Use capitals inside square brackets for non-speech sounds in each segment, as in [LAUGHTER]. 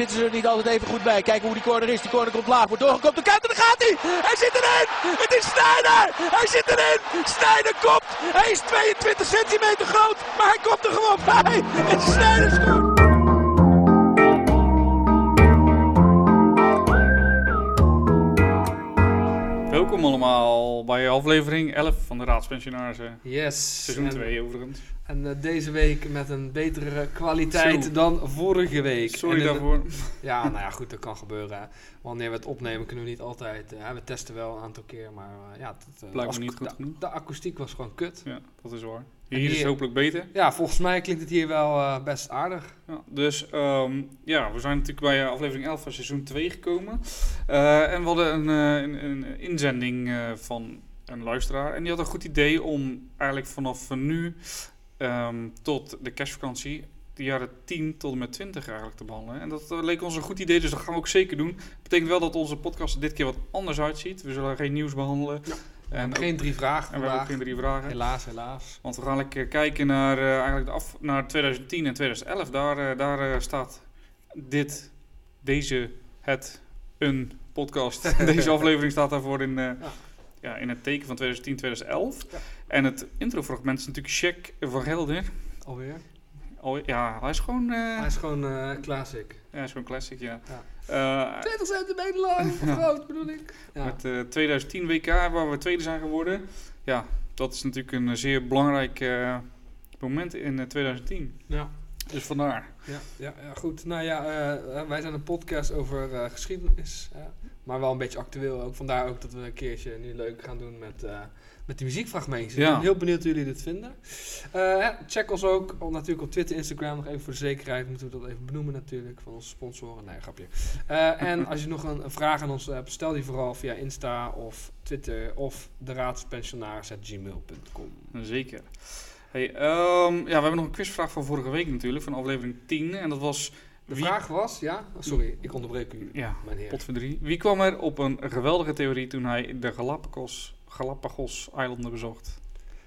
zitten ze er niet altijd even goed bij. Kijken hoe die corner is. Die corner komt laag, wordt doorgekomen. De kant en daar gaat hij! Hij zit erin! Het is Sneijder! Hij zit erin! Sneijder komt! Hij is 22 centimeter groot, maar hij komt er gewoon bij! En Sneijder scoort! Welkom allemaal bij aflevering 11 van de Raadspensionarissen. Yes. Seizoen En- 2 overigens. En eh, deze week met een betere kwaliteit Zo. dan vorige week. Sorry de- daarvoor. [LAUGHS] ja, nou ja, goed, dat kan gebeuren. hè. Wanneer we het opnemen kunnen we niet altijd. eh, we testen wel een aantal keer, maar eh, ja, het, als- niet goed de, genoeg. de akoestiek was gewoon kut. Ja, dat is waar. Hier is het hopelijk beter. Ja, volgens mij klinkt het hier wel best aardig. Ja, dus ehm, ja, we zijn natuurlijk bij aflevering 11 van seizoen 2 gekomen. En we hadden een, een, een inzending van een luisteraar. En die had een goed idee om eigenlijk vanaf nu ehm, tot de kerstvakantie de jaren 10 tot en met 20 eigenlijk te behandelen. En dat eh, leek ons een goed idee, dus dat gaan we ook zeker doen. Betekent wel dat onze podcast er dit keer wat anders uitziet. We zullen geen nieuws behandelen. Ja. En, ook- geen drie vragen en we hebben geen drie vragen. Helaas, helaas. Want we gaan lekker kijken naar, eh, eigenlijk de af, naar 2010 en 2011. Daar, eh, daar staat dit, deze, het, een podcast. [LAUGHS] deze aflevering staat daarvoor in, eh, ja. in het teken van 2010, 2011. Ja. En het introfragment is natuurlijk Check van Gelder. Alweer. Oh, ja, hij is gewoon, eh, Hij is gewoon eh classic. ja, hij is gewoon classic, ja. Ja. Eh, 20 centimeter lang, groot bedoel ik. Ja. Met eh 2010 WK, waar we tweede zijn geworden. Ja, dat is natuurlijk een zeer belangrijk eh, moment in eh, 2010. ja. Dus vandaar. Ja, ja, ja, goed. Nou ja, eh, eh, wij zijn een podcast over eh, geschiedenis, maar wel een beetje actueel ook. Vandaar ook dat we een keertje nu leuk gaan doen met, met die muziekfragmentjes. Ik ben heel benieuwd hoe jullie dit vinden. Check ons ook op, natuurlijk op Twitter, Instagram. Nog even voor de zekerheid moeten we dat even benoemen natuurlijk, van onze sponsoren. Nee, grapje. En als je nog een, een vraag aan ons hebt, stel die vooral via Insta of Twitter of de raadspensionaars.gmail.com. Zeker. Hey, ehm, ja, we hebben nog een quizvraag van vorige week natuurlijk, van aflevering 10. En dat was... De wie- vraag was, ja, oh, sorry, ik onderbreek u, Ja, mijn heer. pot voor drie. Wie kwam er op een geweldige theorie toen hij de Galapagos, Galapagos-eilanden bezocht?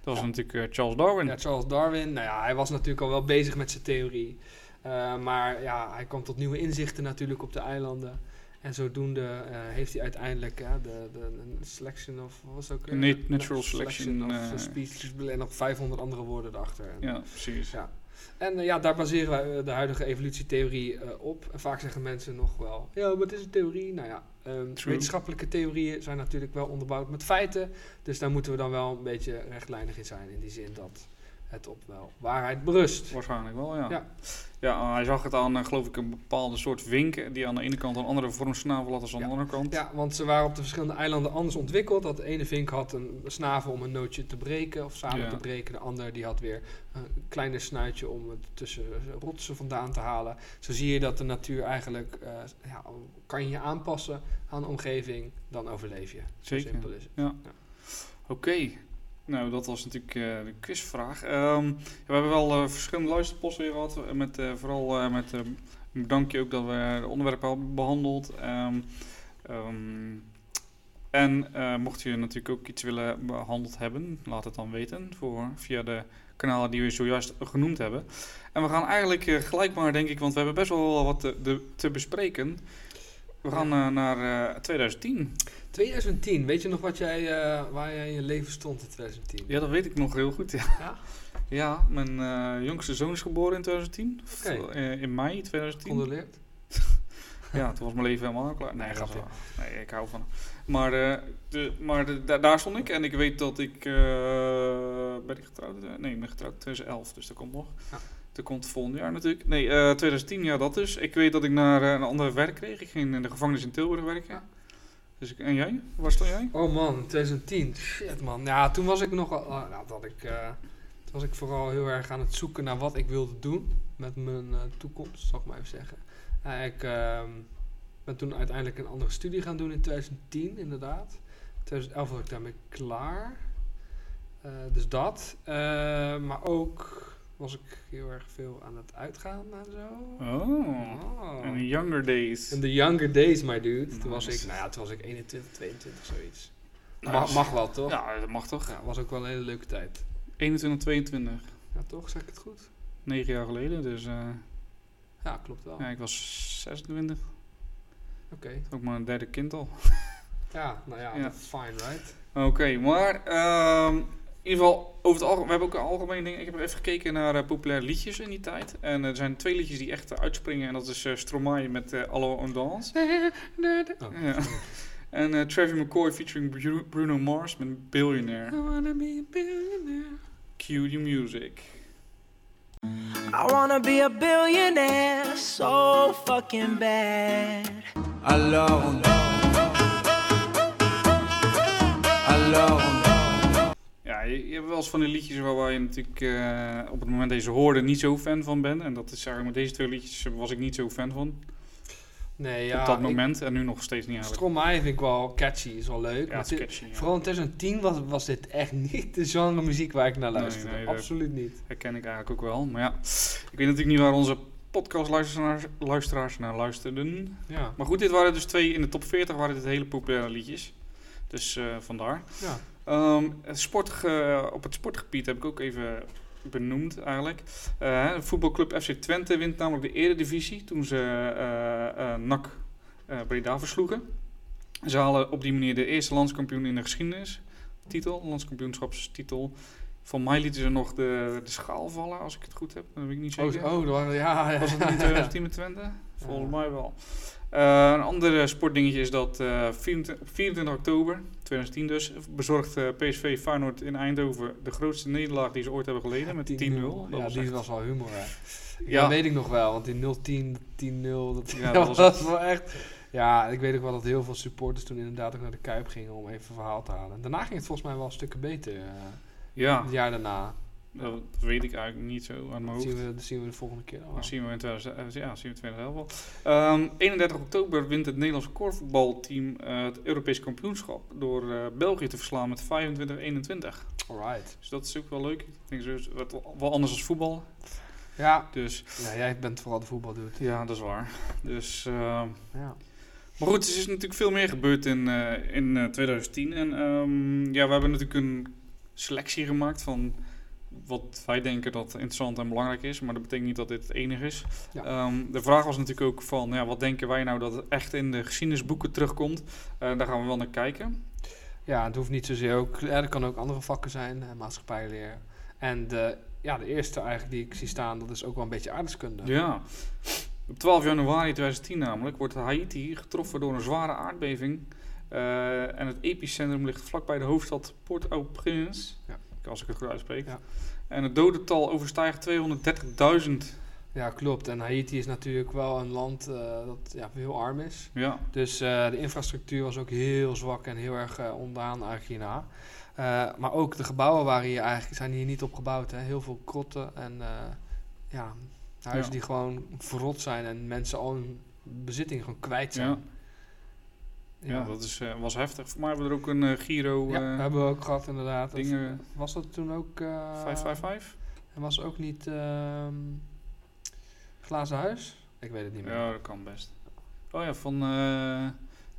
Dat was Ja. natuurlijk eh, Charles Darwin. Ja, Charles Darwin, nou ja, hij was natuurlijk al wel bezig met zijn theorie. Eh, maar ja, hij kwam tot nieuwe inzichten natuurlijk op de eilanden. En zodoende eh, heeft hij uiteindelijk eh, de, de, een selection of, wat was ook? Nat- natural selection, of eh, species, en nog 500 andere woorden erachter. En, Ja, precies. ja. En eh, ja, daar baseren wij de huidige evolutietheorie op. En vaak zeggen mensen nog wel, ja, maar het is een theorie. Nou ja, ehm, wetenschappelijke theorieën zijn natuurlijk wel onderbouwd met feiten. Dus daar moeten we dan wel een beetje rechtlijnig in zijn. In die zin dat het op wel waarheid berust. Waarschijnlijk wel, ja. Ja. Ja, eh, hij zag het aan, eh, geloof ik, een bepaalde soort vink die aan de ene kant een andere vorm snavel had dan aan Ja. de andere kant. Ja, want ze waren op de verschillende eilanden anders ontwikkeld. Dat de ene vink had een snavel om een nootje te breken of samen Ja. te breken. De ander die had weer een kleiner snuitje om het tussen rotsen vandaan te halen. Zo zie je dat de natuur eigenlijk, eh, ja, kan je aanpassen aan de omgeving, dan overleef je. Zo Zeker. simpel is het. Oké. Nou, dat was natuurlijk eh, de quizvraag. Ehm, we hebben wel eh, verschillende luisterposten weer gehad. eh, Met, eh, vooral met een bedankje ook dat we de onderwerpen hebben behandeld. Ehm, ehm, en mocht je natuurlijk ook iets willen behandeld hebben, laat het dan weten voor, via de kanalen die we zojuist genoemd hebben. En we gaan eigenlijk gelijk maar, denk ik, want we hebben best wel wat te, te bespreken. We gaan eh, naar eh, 2010. 2010, weet je nog wat jij, eh, waar jij in je leven stond in 2010? Ja, dat weet ik nog heel goed. Ja, Ja? ja mijn jongste zoon is geboren in 2010. Of, Oké. eh, in mei 2010. Condoleerd? [LAUGHS] Ja, toen was mijn leven helemaal klaar. Nee, grapje. Nee, ik hou van hem. Maar, de, maar de, da- daar stond ik en ik weet dat ik... ben ik getrouwd? Nee, ik ben getrouwd in 2011, dus dat komt nog. Ja. Dat komt volgend jaar natuurlijk. Nee, eh 2010, ja dat dus. Ik weet dat ik naar eh, een ander werk kreeg. Ik ging in de gevangenis in Tilburg werken. Ja. Dus ik, en jij? Waar stond jij? Oh man, 2010. Shit man. Ja, toen was ik nog wel. ah, nou, dat ik, eh, toen was ik vooral heel erg aan het zoeken naar wat ik wilde doen met mijn eh, toekomst, zal ik maar even zeggen. Ik ehm, ben toen uiteindelijk een andere studie gaan doen in 2010, inderdaad. 2011 was ik daarmee klaar. Eh, dus dat. Eh, maar ook was ik heel erg veel aan het uitgaan en zo. Oh, Oh. in the younger days. In the younger days, my dude. Toen was ik, nou ja, toen was ik 21, 22, zoiets. Mag, mag wel, toch? Ja, dat mag toch? Ja, was ook wel een hele leuke tijd. 21, 22. Ja, toch? Zeg ik het goed? Negen jaar geleden, dus... eh, Ja, klopt wel. Ja, ik was 26. Oké. Ook maar een derde kind al. Ja, nou ja, fine, right? Oké, maar in ieder geval, over het algemeen, we hebben ook een algemeen ding. Ik heb even gekeken naar eh, populaire liedjes in die tijd. En er zijn twee liedjes die echt eh, uitspringen. En dat is eh, Stromae met eh Allo on Dance. [LAUGHS] Oh, Ja. En eh Travis McCoy featuring Bru- Bruno Mars met Billionaire. I wanna be a billionaire. Cue the music. I wanna be a billionaire so fucking bad. Alors on Alors on je, je hebt wel eens van die liedjes waar je natuurlijk eh, op het moment dat je ze hoorde niet zo fan van bent. En dat is eigenlijk met deze twee liedjes was ik niet zo fan van. Nee, ja. op dat ik- moment en nu nog steeds niet eigenlijk. Stromae vind ik wel catchy, is wel leuk. Ja, het is catchy. ja. Vooral in 2010 was, was dit echt niet de genre muziek waar ik naar luisterde. nee, Absoluut niet. herken ik eigenlijk ook wel. Maar ja, ik weet natuurlijk niet waar onze podcastluisteraars luisteraars naar luisterden. Ja. Maar goed, dit waren dus twee in de top 40 waren dit hele populaire liedjes. Dus eh, vandaar. ja. Het sportge- op het sportgebied heb ik ook even benoemd eigenlijk. Eh, voetbalclub FC Twente wint namelijk de eredivisie toen ze eh eh NAC Breda versloegen. Ze halen op die manier de eerste landskampioen in de geschiedenis. Titel, landskampioenschapstitel. Van mij lieten ze nog de, de schaal vallen, als ik het goed heb. Dat weet ik niet Oh, zeker. oh, dat waren, ja, ja. Was het niet in 2010 met Twente? Volgens mij wel. Een ander sportdingetje is dat 24, op 24 oktober 2010 dus bezorgt eh, PSV Feyenoord in Eindhoven de grootste nederlaag die ze ooit hebben geleden met 10-0. 10-0. Dat Ja, die echt- was wel humor, hè. Ja. Ja, weet ik nog wel, want die 0-10, 10-0, dat, Ja, [LAUGHS] dat dat was, was wel echt... Ja, ik weet ook wel dat heel veel supporters toen inderdaad ook naar de Kuip gingen om even een verhaal te halen. Daarna ging het volgens mij wel stukken beter, eh, ja, het jaar daarna. Dat weet ik eigenlijk niet zo aan mijn Dat hoofd. zien we, dat zien we de volgende keer. Dat zien we in 2000, eh, ja, zien we 2011 wel. Ehm, 31 oktober wint het Nederlandse korfbalteam eh, het Europees kampioenschap door eh, België te verslaan met 25-21. Alright. Dus dat is ook wel leuk. Ik denk is wat wel anders als voetbal. Ja, Dus ja, jij bent vooral de voetbaldude. ja, dat is waar. Dus, ehm, Ja. maar goed, er is natuurlijk veel meer gebeurd in, in eh, 2010. En ehm, ja, we hebben natuurlijk een selectie gemaakt van wat wij denken dat interessant en belangrijk is. Maar dat betekent niet dat dit het enige is. Ja. Ehm, de vraag was natuurlijk ook van, ja, wat denken wij nou dat het echt in de geschiedenisboeken terugkomt? Eh, daar gaan we wel naar kijken. Ja, het hoeft niet zozeer ook. Ja, er kan ook andere vakken zijn, maatschappijleer. En de, ja, de eerste eigenlijk die ik zie staan, dat is ook wel een beetje aardrijkskunde. Ja. Op 12 januari 2010 namelijk wordt Haiti getroffen door een zware aardbeving. Eh, en het epicentrum ligt vlakbij de hoofdstad Port-au-Prince. Ja. Als ik het goed uitspreek. Ja. En het dodental overstijgt 230.000. Ja, klopt. En Haiti is natuurlijk wel een land eh, dat ja, heel arm is. Ja. Dus eh, de infrastructuur was ook heel zwak en heel erg eh, ondaan eigenlijk hierna. Eh, maar ook de gebouwen waren hier eigenlijk, zijn hier niet op gebouwd. Hè. Heel veel krotten en ja, huizen Ja. die gewoon verrot zijn en mensen al hun bezitting gewoon kwijt zijn. Ja. Dat is, eh, was heftig. Voor mij hebben we er ook een eh, Giro Ja, eh, hebben we ook gehad inderdaad. Dingen was dat toen ook... eh 555. En was ook niet ehm, Glazen Huis? Ik weet het niet meer. Ja, dat kan best. Oh ja, van eh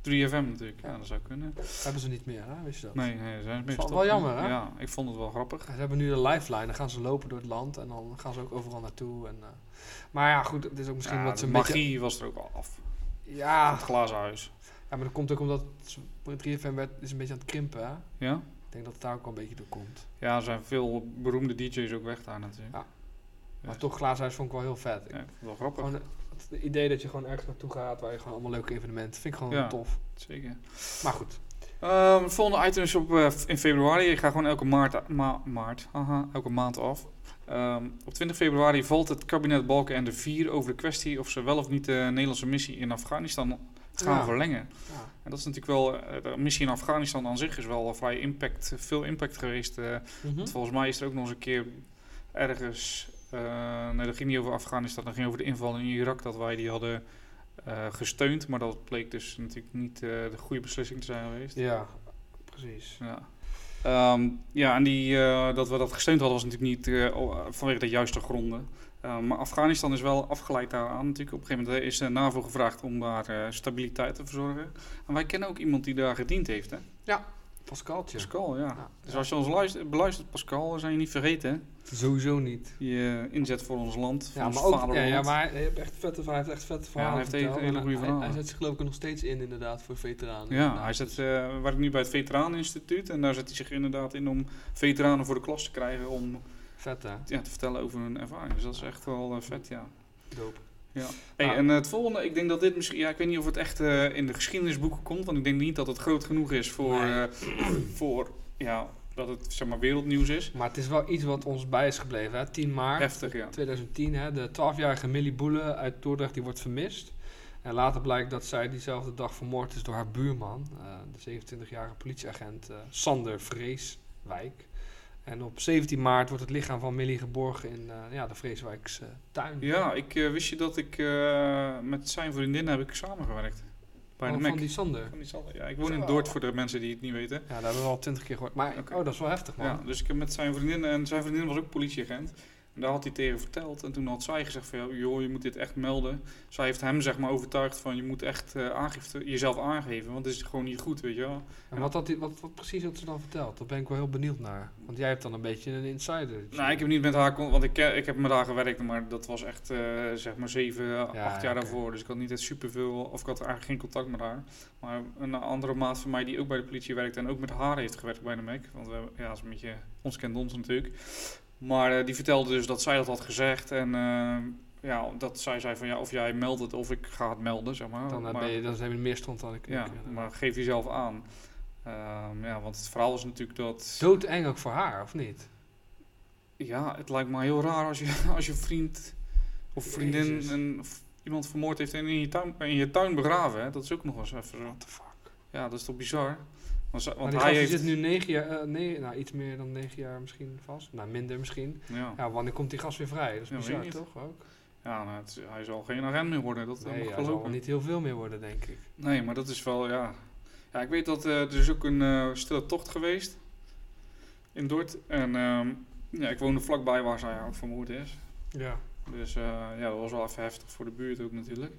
3FM natuurlijk. Ja, Ja. dat zou kunnen. Hebben ze niet meer, hè? Wist je dat? Nee, nee, ze zijn wel- meestal- wel jammer, hè? Ja, ik vond het wel grappig. Ze hebben nu de lifeline, dan gaan ze lopen door het land en dan gaan ze ook overal naartoe. En, maar ja, goed, het is ook misschien Ja, wat ze magie was er ook al af. Ja, Het glazen huis. Ja, maar dat komt ook omdat het 3FM werd, is een beetje aan het krimpen, hè? Ja? Ik denk dat het daar ook wel een beetje door komt. Ja, er zijn veel beroemde DJ's ook weg daar natuurlijk. Ja. Maar toch, Glazen Huis vond ik wel heel vet. Ik- Ja, wel grappig. Gewoon het idee dat je gewoon ergens naartoe gaat waar je gewoon allemaal leuke evenementen... vind ik gewoon Ja. tof. Zeker. Maar goed. Ehm, het volgende item is op, eh, in februari. Ik ga gewoon elke maart, ma- maart haha, elke maand af. Ehm, op 20 februari valt het kabinet Balken en de Vier over de kwestie of ze wel of niet de Nederlandse missie in Afghanistan gaan Ja. verlengen. Ja. En dat is natuurlijk wel, de missie in Afghanistan aan zich is wel vrij impact, veel impact geweest. eh, Mhm. volgens mij is er ook nog eens een keer ergens, eh, nee dat ging niet over Afghanistan, dat ging over de inval in Irak, dat wij die hadden gesteund. Maar dat bleek dus natuurlijk niet de goede beslissing te zijn geweest. Ja, precies. Ja. Ehm, ja, en die, dat we dat gesteund hadden was natuurlijk niet vanwege de juiste gronden. Eh, maar Afghanistan is wel afgeleid daaraan natuurlijk. Op een gegeven moment is de NAVO gevraagd om daar eh, stabiliteit te verzorgen. En wij kennen ook iemand die daar gediend heeft, hè? Ja. Pascaltje. Pascal, ja. Ja. Dus als je ons luistert, beluistert, Pascal, dan zijn je niet vergeten. hè? Sowieso niet. Je eh, inzet voor ons land, voor Ja, ons maar ook, ja, vaderland. ja, maar hij heeft echt vette, hij heeft echt vette verhalen hij heeft hele- goede verhalen. Hij, zet zich geloof ik nog steeds in inderdaad voor veteranen. Ja, inderdaad. hij zet, eh werkt nu bij het Veteraneninstituut en daar zet hij zich inderdaad in om veteranen voor de klas te krijgen om Vet hè? ja, te vertellen over hun ervaring. Dus dat is echt wel eh, vet, ja. Dope. Hey, Nou. en eh, het volgende, ik denk dat dit misschien, ja, ik weet niet of het echt eh, in de geschiedenisboeken komt, want ik denk niet dat het groot genoeg is voor, Nee. [CLEARS THROAT] voor ja, dat het zeg maar wereldnieuws is. Maar het is wel iets wat ons bij is gebleven. Hè? 10 maart Heftig, ja. 2010, hè? de 12-jarige Millie Boele uit Dordrecht die wordt vermist. En later blijkt dat zij diezelfde dag vermoord is door haar buurman, de 27-jarige politieagent Sander Vreeswijk. En op 17 maart wordt het lichaam van Millie geborgen in eh, ja, de Vreeswijkse tuin. Ja, ik eh, wist je dat ik eh, met zijn vriendin heb ik samengewerkt. Bij Oh, de van die Sander. Van die Sander. Ja, ik woon in. Dordt voor de mensen die het niet weten. Ja, dat hebben we al twintig keer gehoord. Maar oh, dat is wel heftig, man. Ja, dus ik heb met zijn vriendin, en zijn vriendin was ook politieagent. En daar had hij tegen verteld. En toen had zij gezegd van, ja, joh, je moet dit echt melden. Zij heeft hem zeg maar overtuigd van, je moet echt eh, aangifte, jezelf aangeven. Want het is gewoon niet goed, weet je wel. En wat, had die, wat, wat precies had ze dan verteld? Daar ben ik wel heel benieuwd naar. Want jij hebt dan een beetje een insider. Nou, ik heb niet met haar, want ik, ken- ik heb met haar gewerkt, maar dat was echt zeg maar zeven, acht jaar daarvoor. Dus ik had niet echt superveel, of ik had eigenlijk geen contact met haar. Maar een andere maat van mij die ook bij de politie werkte en ook met haar heeft gewerkt bij de MEC. Want we, ja, dat is een beetje, ons kent ons natuurlijk. Maar eh, die vertelde dus dat zij dat had gezegd en eh, ja, dat zij zei van ja, of jij meldt het of ik ga het melden, zeg maar. Dan, maar, ben je, dan zijn we meer stond dan ik. ja, ik, eh, maar geef jezelf aan. Ehm, ja, want het verhaal is natuurlijk dat... Doodeng ook voor haar, of niet? Ja, het lijkt me heel raar als je, [LAUGHS] als je vriend of vriendin Jezus. een, of iemand vermoord heeft en in je tuin, in je tuin begraven. Hè? Dat is ook nog eens even zo. What the fuck? Ja, dat is toch bizar? Want, hij heeft... zit nu negen jaar, eh, nee, nou iets meer dan negen jaar misschien vast. Nou, minder misschien. Ja, Ja, wanneer komt die gast weer vrij? Dat is Ja, bizar, toch? Ook? ja nou, het hij zal geen agent meer worden. Dat Nee, mag ik zal niet heel veel meer worden, denk ik. Nee, maar dat is wel, ja... Ja, ik weet dat eh, er is ook een eh, stille tocht geweest in Dordt. En ehm, ja, ik woonde vlakbij waar zij ook vermoord is. Ja. Dus eh, ja, dat was wel even heftig voor de buurt ook natuurlijk.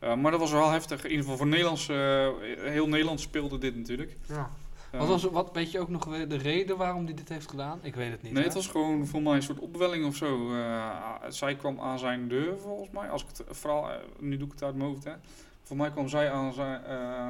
Eh, maar dat was wel heftig. In ieder geval voor Nederlands, eh, heel Nederland speelde dit natuurlijk. ja. Eh, Wat, was, wat weet je ook nog weer de reden waarom hij dit heeft gedaan? Ik weet het niet. Nee, hè? het was gewoon voor mij een soort opwelling of zo. Eh, zij kwam aan zijn deur volgens mij. Als ik het eh, nu doe ik het uit mijn hoofd hè. Voor mij kwam zij aan zijn, eh,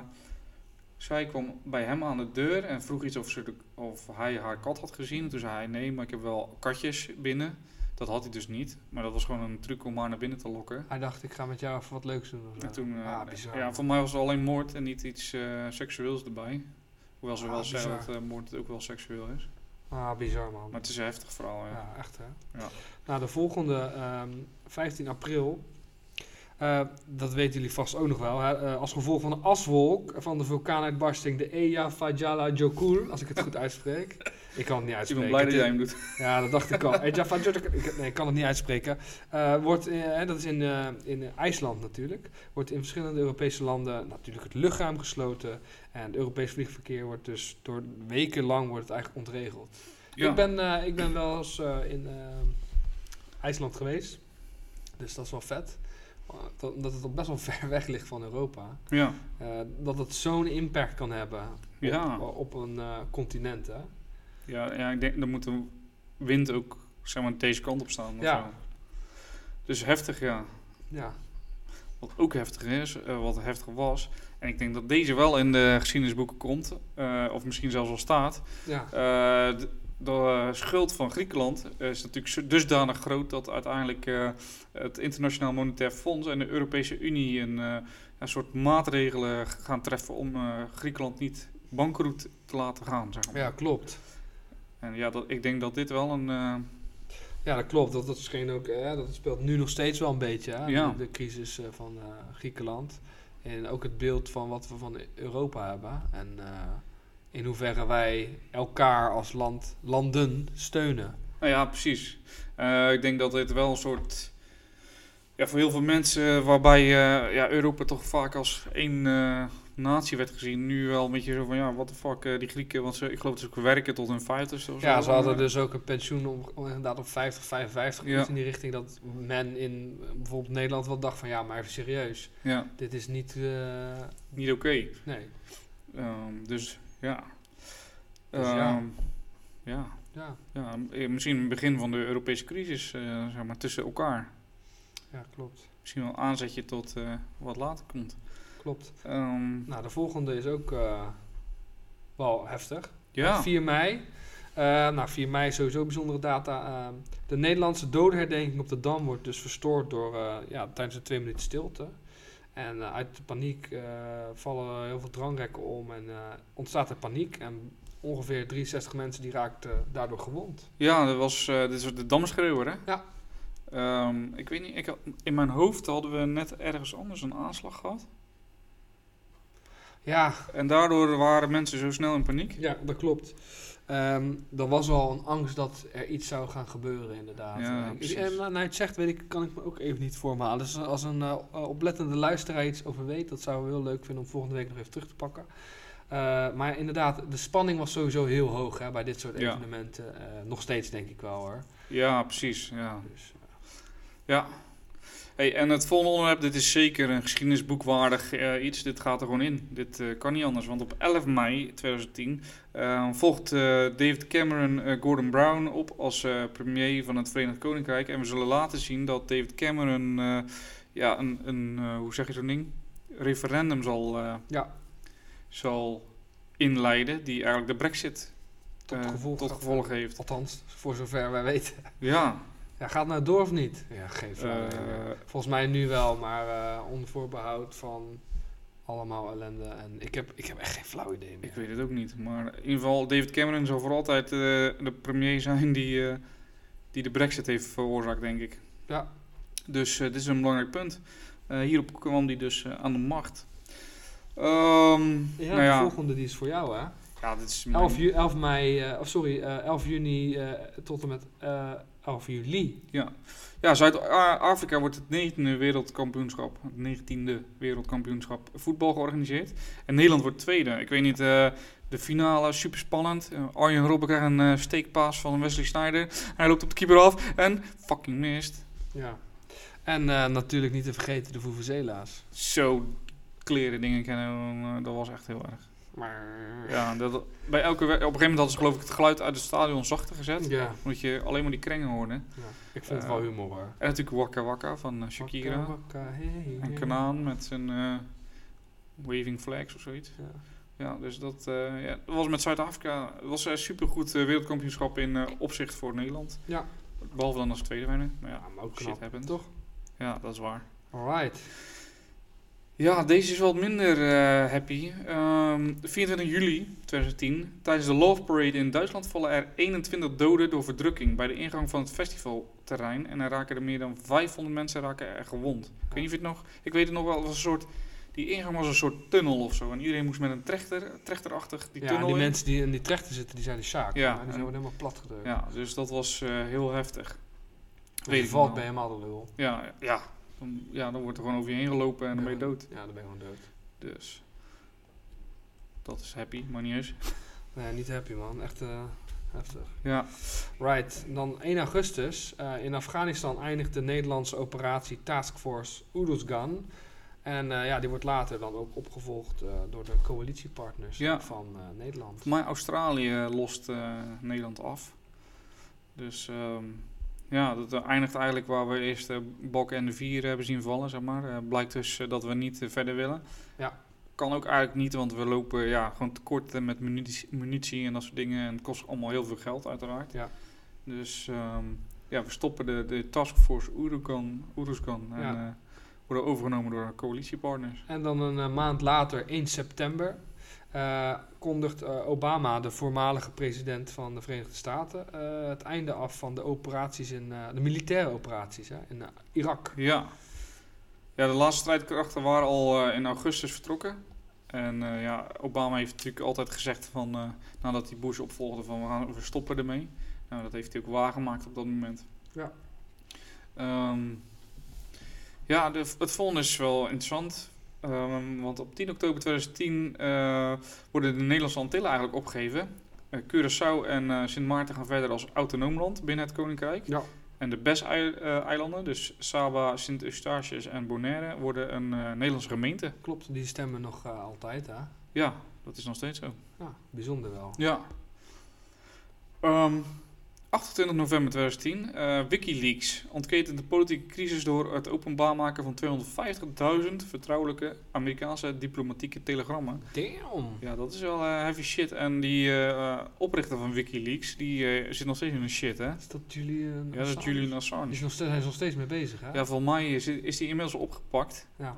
zij kwam bij hem aan de deur en vroeg iets of, ze de- of hij haar kat had gezien. Toen zei hij nee, maar ik heb wel katjes binnen. Dat had hij dus niet. Maar dat was gewoon een truc om haar naar binnen te lokken. Hij dacht, ik ga met jou even wat leuks doen. Of zo. En toen, eh, ah, bizar. ja, voor mij was het alleen moord en niet iets eh, seksueels erbij. Hoewel ze Ah, wel zeggen bizar. dat eh, moord ook wel seksueel is. Ah, bizar man. Maar het is een heftig verhaal, ja. Ja, echt hè. Ja. Nou, de volgende, ehm, 15 april. Eh, dat weten jullie vast ook nog wel. Hè? eh, als gevolg van de aswolk van de vulkaanuitbarsting, de Eya Fajala Jokul, als ik het goed uitspreek. Ik kan het niet Ik uitspreken. ben blij dat jij hem doet. Ja, dat dacht ik al. [LAUGHS] Ik, nee, ik kan het niet uitspreken. Eh, wordt, dat is in, in IJsland natuurlijk. Wordt in verschillende Europese landen natuurlijk het luchtruim gesloten. En het Europees vliegverkeer wordt dus door wekenlang wordt het eigenlijk ontregeld. Ja. Ik, ben, ik ben wel eens in IJsland geweest. Dus dat is wel vet. Dat- het al best wel [LAUGHS] ver weg ligt van Europa. ja. Eh, dat het zo'n impact kan hebben op, Ja. op een eh, continent. Hè? Ja, ja, ik denk, dan moet de wind ook zeg maar, deze kant op staan. Ja. zo. Dus heftig, ja. Ja. Wat ook heftig is, eh, wat heftig was. En ik denk dat deze wel in de geschiedenisboeken komt. of misschien zelfs al staat. Ja. Eh, de, de schuld van Griekenland is natuurlijk dusdanig groot dat uiteindelijk eh, het Internationaal Monetair Fonds en de Europese Unie een, eh, een soort maatregelen gaan treffen om eh, Griekenland niet bankroet te laten gaan. Zeg maar. ja, klopt. En ja, dat, ik denk dat dit wel een. eh, Ja, dat klopt. Dat, dat, is geen ook, eh, dat speelt nu nog steeds wel een beetje. Hè? Ja. De, de crisis eh, van eh, Griekenland. En ook het beeld van wat we van Europa hebben. En eh, in hoeverre wij elkaar als land, landen steunen. Nou ja, precies. Eh, ik denk dat dit wel een soort. Ja, voor heel veel mensen waarbij eh, ja, Europa toch vaak als één eh, natie werd gezien. Nu wel een beetje zo van ja, what the fuck, eh, die Grieken. Want ze, ik geloof dat ze ook werken tot hun vijftigste of zo. Ja, ze hadden dus ook een pensioen om, inderdaad op 50, 55 Ja. in die richting. Dat men in eh, bijvoorbeeld Nederland wel dacht van ja, maar even serieus. Ja, Dit is niet... eh, niet oké. nee. Ehm, dus ja. Dus ja. Ehm, ja. Ja, Ja, eh, misschien het begin van de Europese crisis, eh, zeg maar, tussen elkaar. ja klopt. Misschien wel aanzetje tot eh, wat later komt. Klopt. Ehm, Nou, de volgende is ook wel heftig. ja, 4 mei. Nou, 4 mei is sowieso bijzondere data. Ehm, de Nederlandse dodenherdenking op de Dam wordt dus verstoord door, ja, tijdens een twee minuten stilte. En eh, uit de paniek eh, vallen heel veel drangrekken om en eh, ontstaat er paniek. En ongeveer 63 mensen die raakten daardoor gewond. ja, dat was, dit was de Damschreeuwer, hè? Ja. Ehm, ik weet niet, ik had, in mijn hoofd hadden we net ergens anders een aanslag gehad. Ja, En daardoor waren mensen zo snel in paniek. ja dat klopt. Ehm er was al een angst dat er iets zou gaan gebeuren, inderdaad. Ja, Eh, ik- precies. en nou, het zegt, weet ik, kan ik me ook even niet voormalen. Dus als een eh, oplettende luisteraar iets over weet, dat zouden we heel leuk vinden om volgende week nog even terug te pakken. Eh, maar inderdaad, de spanning was sowieso heel hoog hè, bij dit soort Ja. evenementen. Eh, nog steeds denk ik wel hoor. Ja, precies. Ja. Dus, Ja. Hey, en het volgende onderwerp, dit is zeker een geschiedenisboekwaardig eh, iets. Dit gaat er gewoon in. Dit eh, kan niet anders. Want op 11 mei 2010 eh, volgt David Cameron Gordon Brown op als premier van het Verenigd Koninkrijk. En we zullen laten zien dat David Cameron ja, een, een hoe zeg je zo'n ding? Referendum zal, ja, zal inleiden die eigenlijk de brexit tot gevolg, tot gevolg heeft. Althans, voor zover wij weten. Ja, Ja, gaat het nou door of niet? Ja, geen meer. eh, Volgens mij nu wel, maar eh onder voorbehoud van allemaal ellende. En ik heb, ik heb echt geen flauw idee meer. Ik weet het ook niet. Maar in ieder geval, David Cameron zal voor altijd eh, de premier zijn die, die de brexit heeft veroorzaakt, denk ik. Ja. Dus dit is een belangrijk punt. Hierop kwam hij dus aan de macht. Ehm, Ja, nou de ja, volgende die is voor jou, hè? Ja, dit is mijn- 11, ju 11 mei, eh, of sorry, eh 11 juni eh, tot en met eh 11 juli. Ja, Zuid-Afrika wordt het 19e wereldkampioenschap, het 19e wereldkampioenschap voetbal georganiseerd. En Nederland wordt tweede. Ik weet niet, eh, de finale, super spannend. Arjen Robben krijgt een eh, steekpaas van Wesley Sneijder. Hij loopt op de keeper af en fucking mist. Ja. En eh, natuurlijk niet te vergeten de Vuvuzela's. Zo kleren dingen kennen, eh, dat was echt heel erg. Maar... Ja, dat, bij elke, op een gegeven moment hadden ze geloof ik het geluid uit het stadion zachter gezet. Ja, Omdat je alleen maar die krengen hoorde. ja. ik vond het Eh, wel humor hoor. En natuurlijk Waka Waka van eh, Shakira. Wakka, hey, En. Kanaan met zijn eh, waving flags of zoiets. Ja. Ja, dus dat, eh, ja, dat was met Zuid-Afrika. Was een supergoed eh, wereldkampioenschap in eh, opzicht voor Nederland. Ja. Behalve dan als tweede winnen. Maar ja, Ja, maar ook shit knap, happens. toch? Ja, dat is waar. Alright. Ja, deze is wat minder eh, happy. Ehm 24 juli 2010. Tijdens de Love Parade in Duitsland vallen er 21 doden door verdrukking bij de ingang van het festivalterrein. En er raken er meer dan 500 mensen raken er gewond. Ik weet niet of je het nog... Ik weet het nog wel, het was een soort... Die ingang was een soort tunnel of zo. En iedereen moest met een trechter, trechterachtig die ja, tunnel die in. mensen die in die trechter zitten, die zijn de Sjaak. Ja, die en- zijn worden helemaal plat gedrukt. Ja, dus dat was eh, heel heftig. Weet je valt je helemaal de lul. Ja, ja. Dan, ja, dan wordt er gewoon over je heen gelopen en dan ben je dood. Ja, dan ben je gewoon dood. Dus dat is happy, maar niet eens. [LAUGHS] Nee, niet happy man. Echt eh, heftig. Ja, Right, dan 1 augustus. eh, in Afghanistan eindigt de Nederlandse operatie Task Force Uruzgan. En eh, ja, die wordt later dan ook opgevolgd door de coalitiepartners Ja. van Nederland. mij Australië lost Nederland af. Dus ehm, ja, dat eindigt eigenlijk waar we eerst de Bok en de Vier hebben zien vallen, zeg maar. Eh, blijkt dus eh, dat we niet eh, verder willen. Ja. Kan ook eigenlijk niet, want we lopen ja, gewoon tekort eh, met munitie, munitie en dat soort dingen. En het kost allemaal heel veel geld, uiteraard. Ja. Dus ehm, ja, we stoppen de, de Taskforce Uruzgan en Ja. eh, worden overgenomen door coalitiepartners. En dan een eh, maand later, 1 september, eh, kondigt eh, Obama, de voormalige president van de Verenigde Staten, eh, het einde af van de operaties in de militaire operaties hè, in Irak. Ja. ja, de laatste strijdkrachten waren al in augustus vertrokken. En ja, Obama heeft natuurlijk altijd gezegd van, nadat hij Bush opvolgde, van we, gaan, we stoppen ermee. Nou, dat heeft hij ook waargemaakt op dat moment. Ja. Ehm, ja, de, het volgende is wel interessant. Ehm, want op 10 oktober 2010 eh, worden de Nederlandse Antillen eigenlijk opgegeven. Eh, Curaçao en eh, Sint Maarten gaan verder als autonoom land binnen het Koninkrijk. Ja. En de BES-eilanden, dus Saba, Sint-Eustatius en Bonaire, worden een Nederlandse gemeente. Klopt, die stemmen nog altijd hè. Ja, dat is nog steeds zo. Ja, bijzonder wel. Ja. Ehm, 28 november 2010. eh, Wikileaks ontketent de politieke crisis door het openbaar maken van 250.000 vertrouwelijke Amerikaanse diplomatieke telegrammen. Damn. Ja, dat is wel eh, heavy shit. En die eh, oprichter van Wikileaks, die zit nog steeds in de shit, hè? Is dat Julian Ja, dat is Assange? Julian Die Assange. is nog steeds, hij is nog steeds mee bezig, hè? Ja, volgens mij is, is die inmiddels opgepakt. Ja.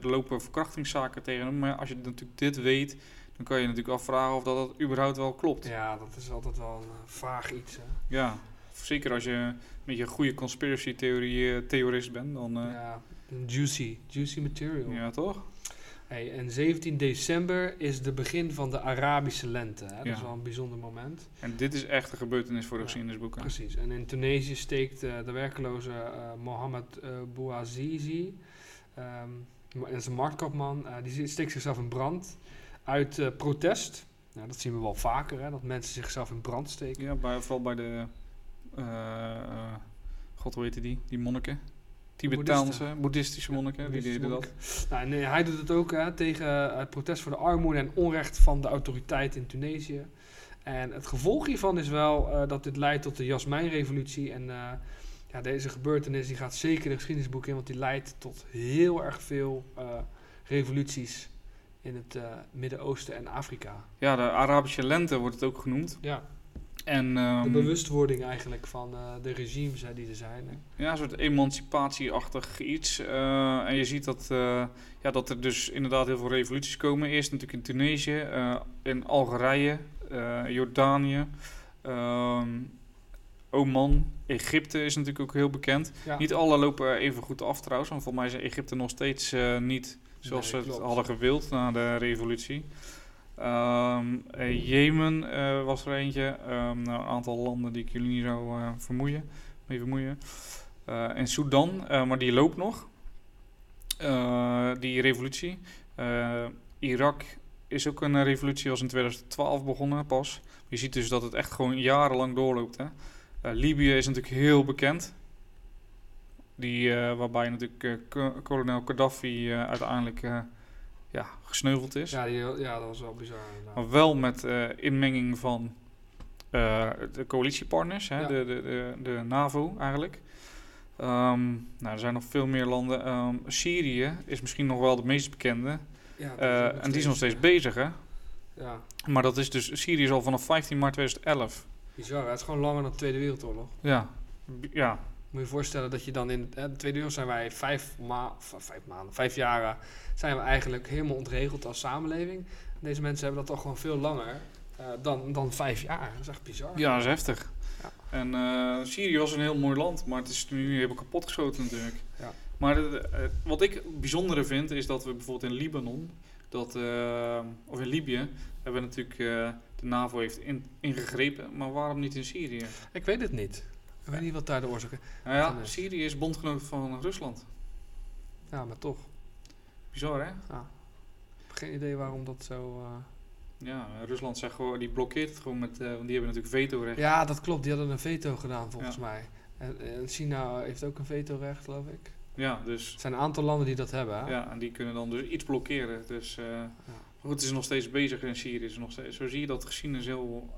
Er lopen verkrachtingszaken tegen hem. Maar als je natuurlijk dit weet, dan kan je natuurlijk afvragen of dat, dat überhaupt wel klopt. Ja, dat is altijd wel een eh, vaag iets, hè? Ja, zeker als je een beetje een goede conspiracy theorie, eh, theorist bent, dan eh, ja. Ja, juicy, juicy material. toch? Hey, en 17 december is de begin van de Arabische lente. Hè? Dat Ja. is wel een bijzonder moment. En dit is echt een gebeurtenis voor de Ja, geschiedenisboeken. Precies. En in Tunesië steekt de werkeloze eh, Mohamed Bouazizi, ehm, dat is een marktkoopman, eh, die steekt zichzelf in brand uit eh, protest. Nou, dat zien we wel vaker, hè, dat mensen zichzelf in brand steken. Ja, bij, vooral bij de, eh, god hoe heette die, die monniken? Tibetaanse, Boeddhisten. boeddhistische monniken, die Boeddhistische deden dat. Nou, nee, hij doet het ook hè, tegen eh, het protest voor de armoede en onrecht van de autoriteit in Tunesië. En het gevolg hiervan is wel dat dit leidt tot de Jasmijnrevolutie. En ja, deze gebeurtenis die gaat zeker de geschiedenisboek in, want die leidt tot heel erg veel revoluties in het eh, Midden-Oosten en Afrika. Ja, de Arabische lente wordt het ook genoemd. Ja, En, de ehm, bewustwording eigenlijk van eh, de regimes hè, die er zijn. hè. Ja, een soort emancipatieachtig iets. Eh, en je ziet dat, ja, dat er dus inderdaad heel veel revoluties komen. Eerst natuurlijk in Tunesië, in Algerije, Jordanië, ehm, Oman, Egypte is natuurlijk ook heel bekend. Ja. Niet alle lopen even goed af trouwens, want volgens mij is Egypte nog steeds niet zoals Nee, ze het hadden gewild na de revolutie. Ehm, eh, Jemen eh, was er eentje. Ehm, nou, een aantal landen die ik jullie niet zou eh, vermoeien, mee vermoeien. En Sudan, maar die loopt nog. Die revolutie. Irak is ook een revolutie, was in 2012 begonnen pas. Je ziet dus dat het echt gewoon jarenlang doorloopt. Hè? Libië is natuurlijk heel bekend. Die, eh, waarbij natuurlijk eh, ko- kolonel Gaddafi eh, uiteindelijk ja, gesneuveld is. Ja, die, ja, dat was wel bizar. inderdaad. Maar wel met inmenging van de coalitiepartners, hè, Ja. de, de, de, de NAVO eigenlijk. Ehm, nou, er zijn nog veel meer landen. Ehm, Syrië is misschien nog wel de meest bekende. Ja, en die is nog steeds bezig, hè? Ja, Maar dat is dus, Syrië is al vanaf 15 maart 2011. bizar. hè. Het is gewoon langer dan de Tweede Wereldoorlog. Ja, B- ja, Moet je je voorstellen dat je dan in hè, de Tweede Wereld zijn wij vijf, ma vijf maanden, vijf jaren zijn we eigenlijk helemaal ontregeld als samenleving. Deze mensen hebben dat toch gewoon veel langer eh, dan, dan vijf jaar. Dat is echt bizar. ja, dat is heftig. Ja. En eh, Syrië was een heel mooi land, maar het is nu helemaal kapotgeschoten natuurlijk. Ja. Maar eh, wat ik bijzondere vind, is dat we bijvoorbeeld in Libanon, dat, of in Libië, hebben we natuurlijk, de NAVO heeft in, ingegrepen, maar waarom niet in Syrië? Ik weet het niet. Ik weet niet wat daar de oorzaak is. Nou ja. Syrië is bondgenoot van Rusland. Ja, maar toch. Bizar hè? Ik heb geen idee waarom dat zo... eh, Ja, Rusland zegt gewoon, die blokkeert het gewoon met, eh, want die hebben natuurlijk vetorecht. Ja, dat klopt. Die hadden een veto gedaan volgens mij. En, en China heeft ook een vetorecht, geloof ik. Ja, dus Er zijn een aantal landen die dat hebben. Hè? Ja, en die kunnen dan dus iets blokkeren. Dus eh, maar goed, het is nog steeds bezig in Syrië. Is nog steeds, zo zie je dat geschiedenis heel...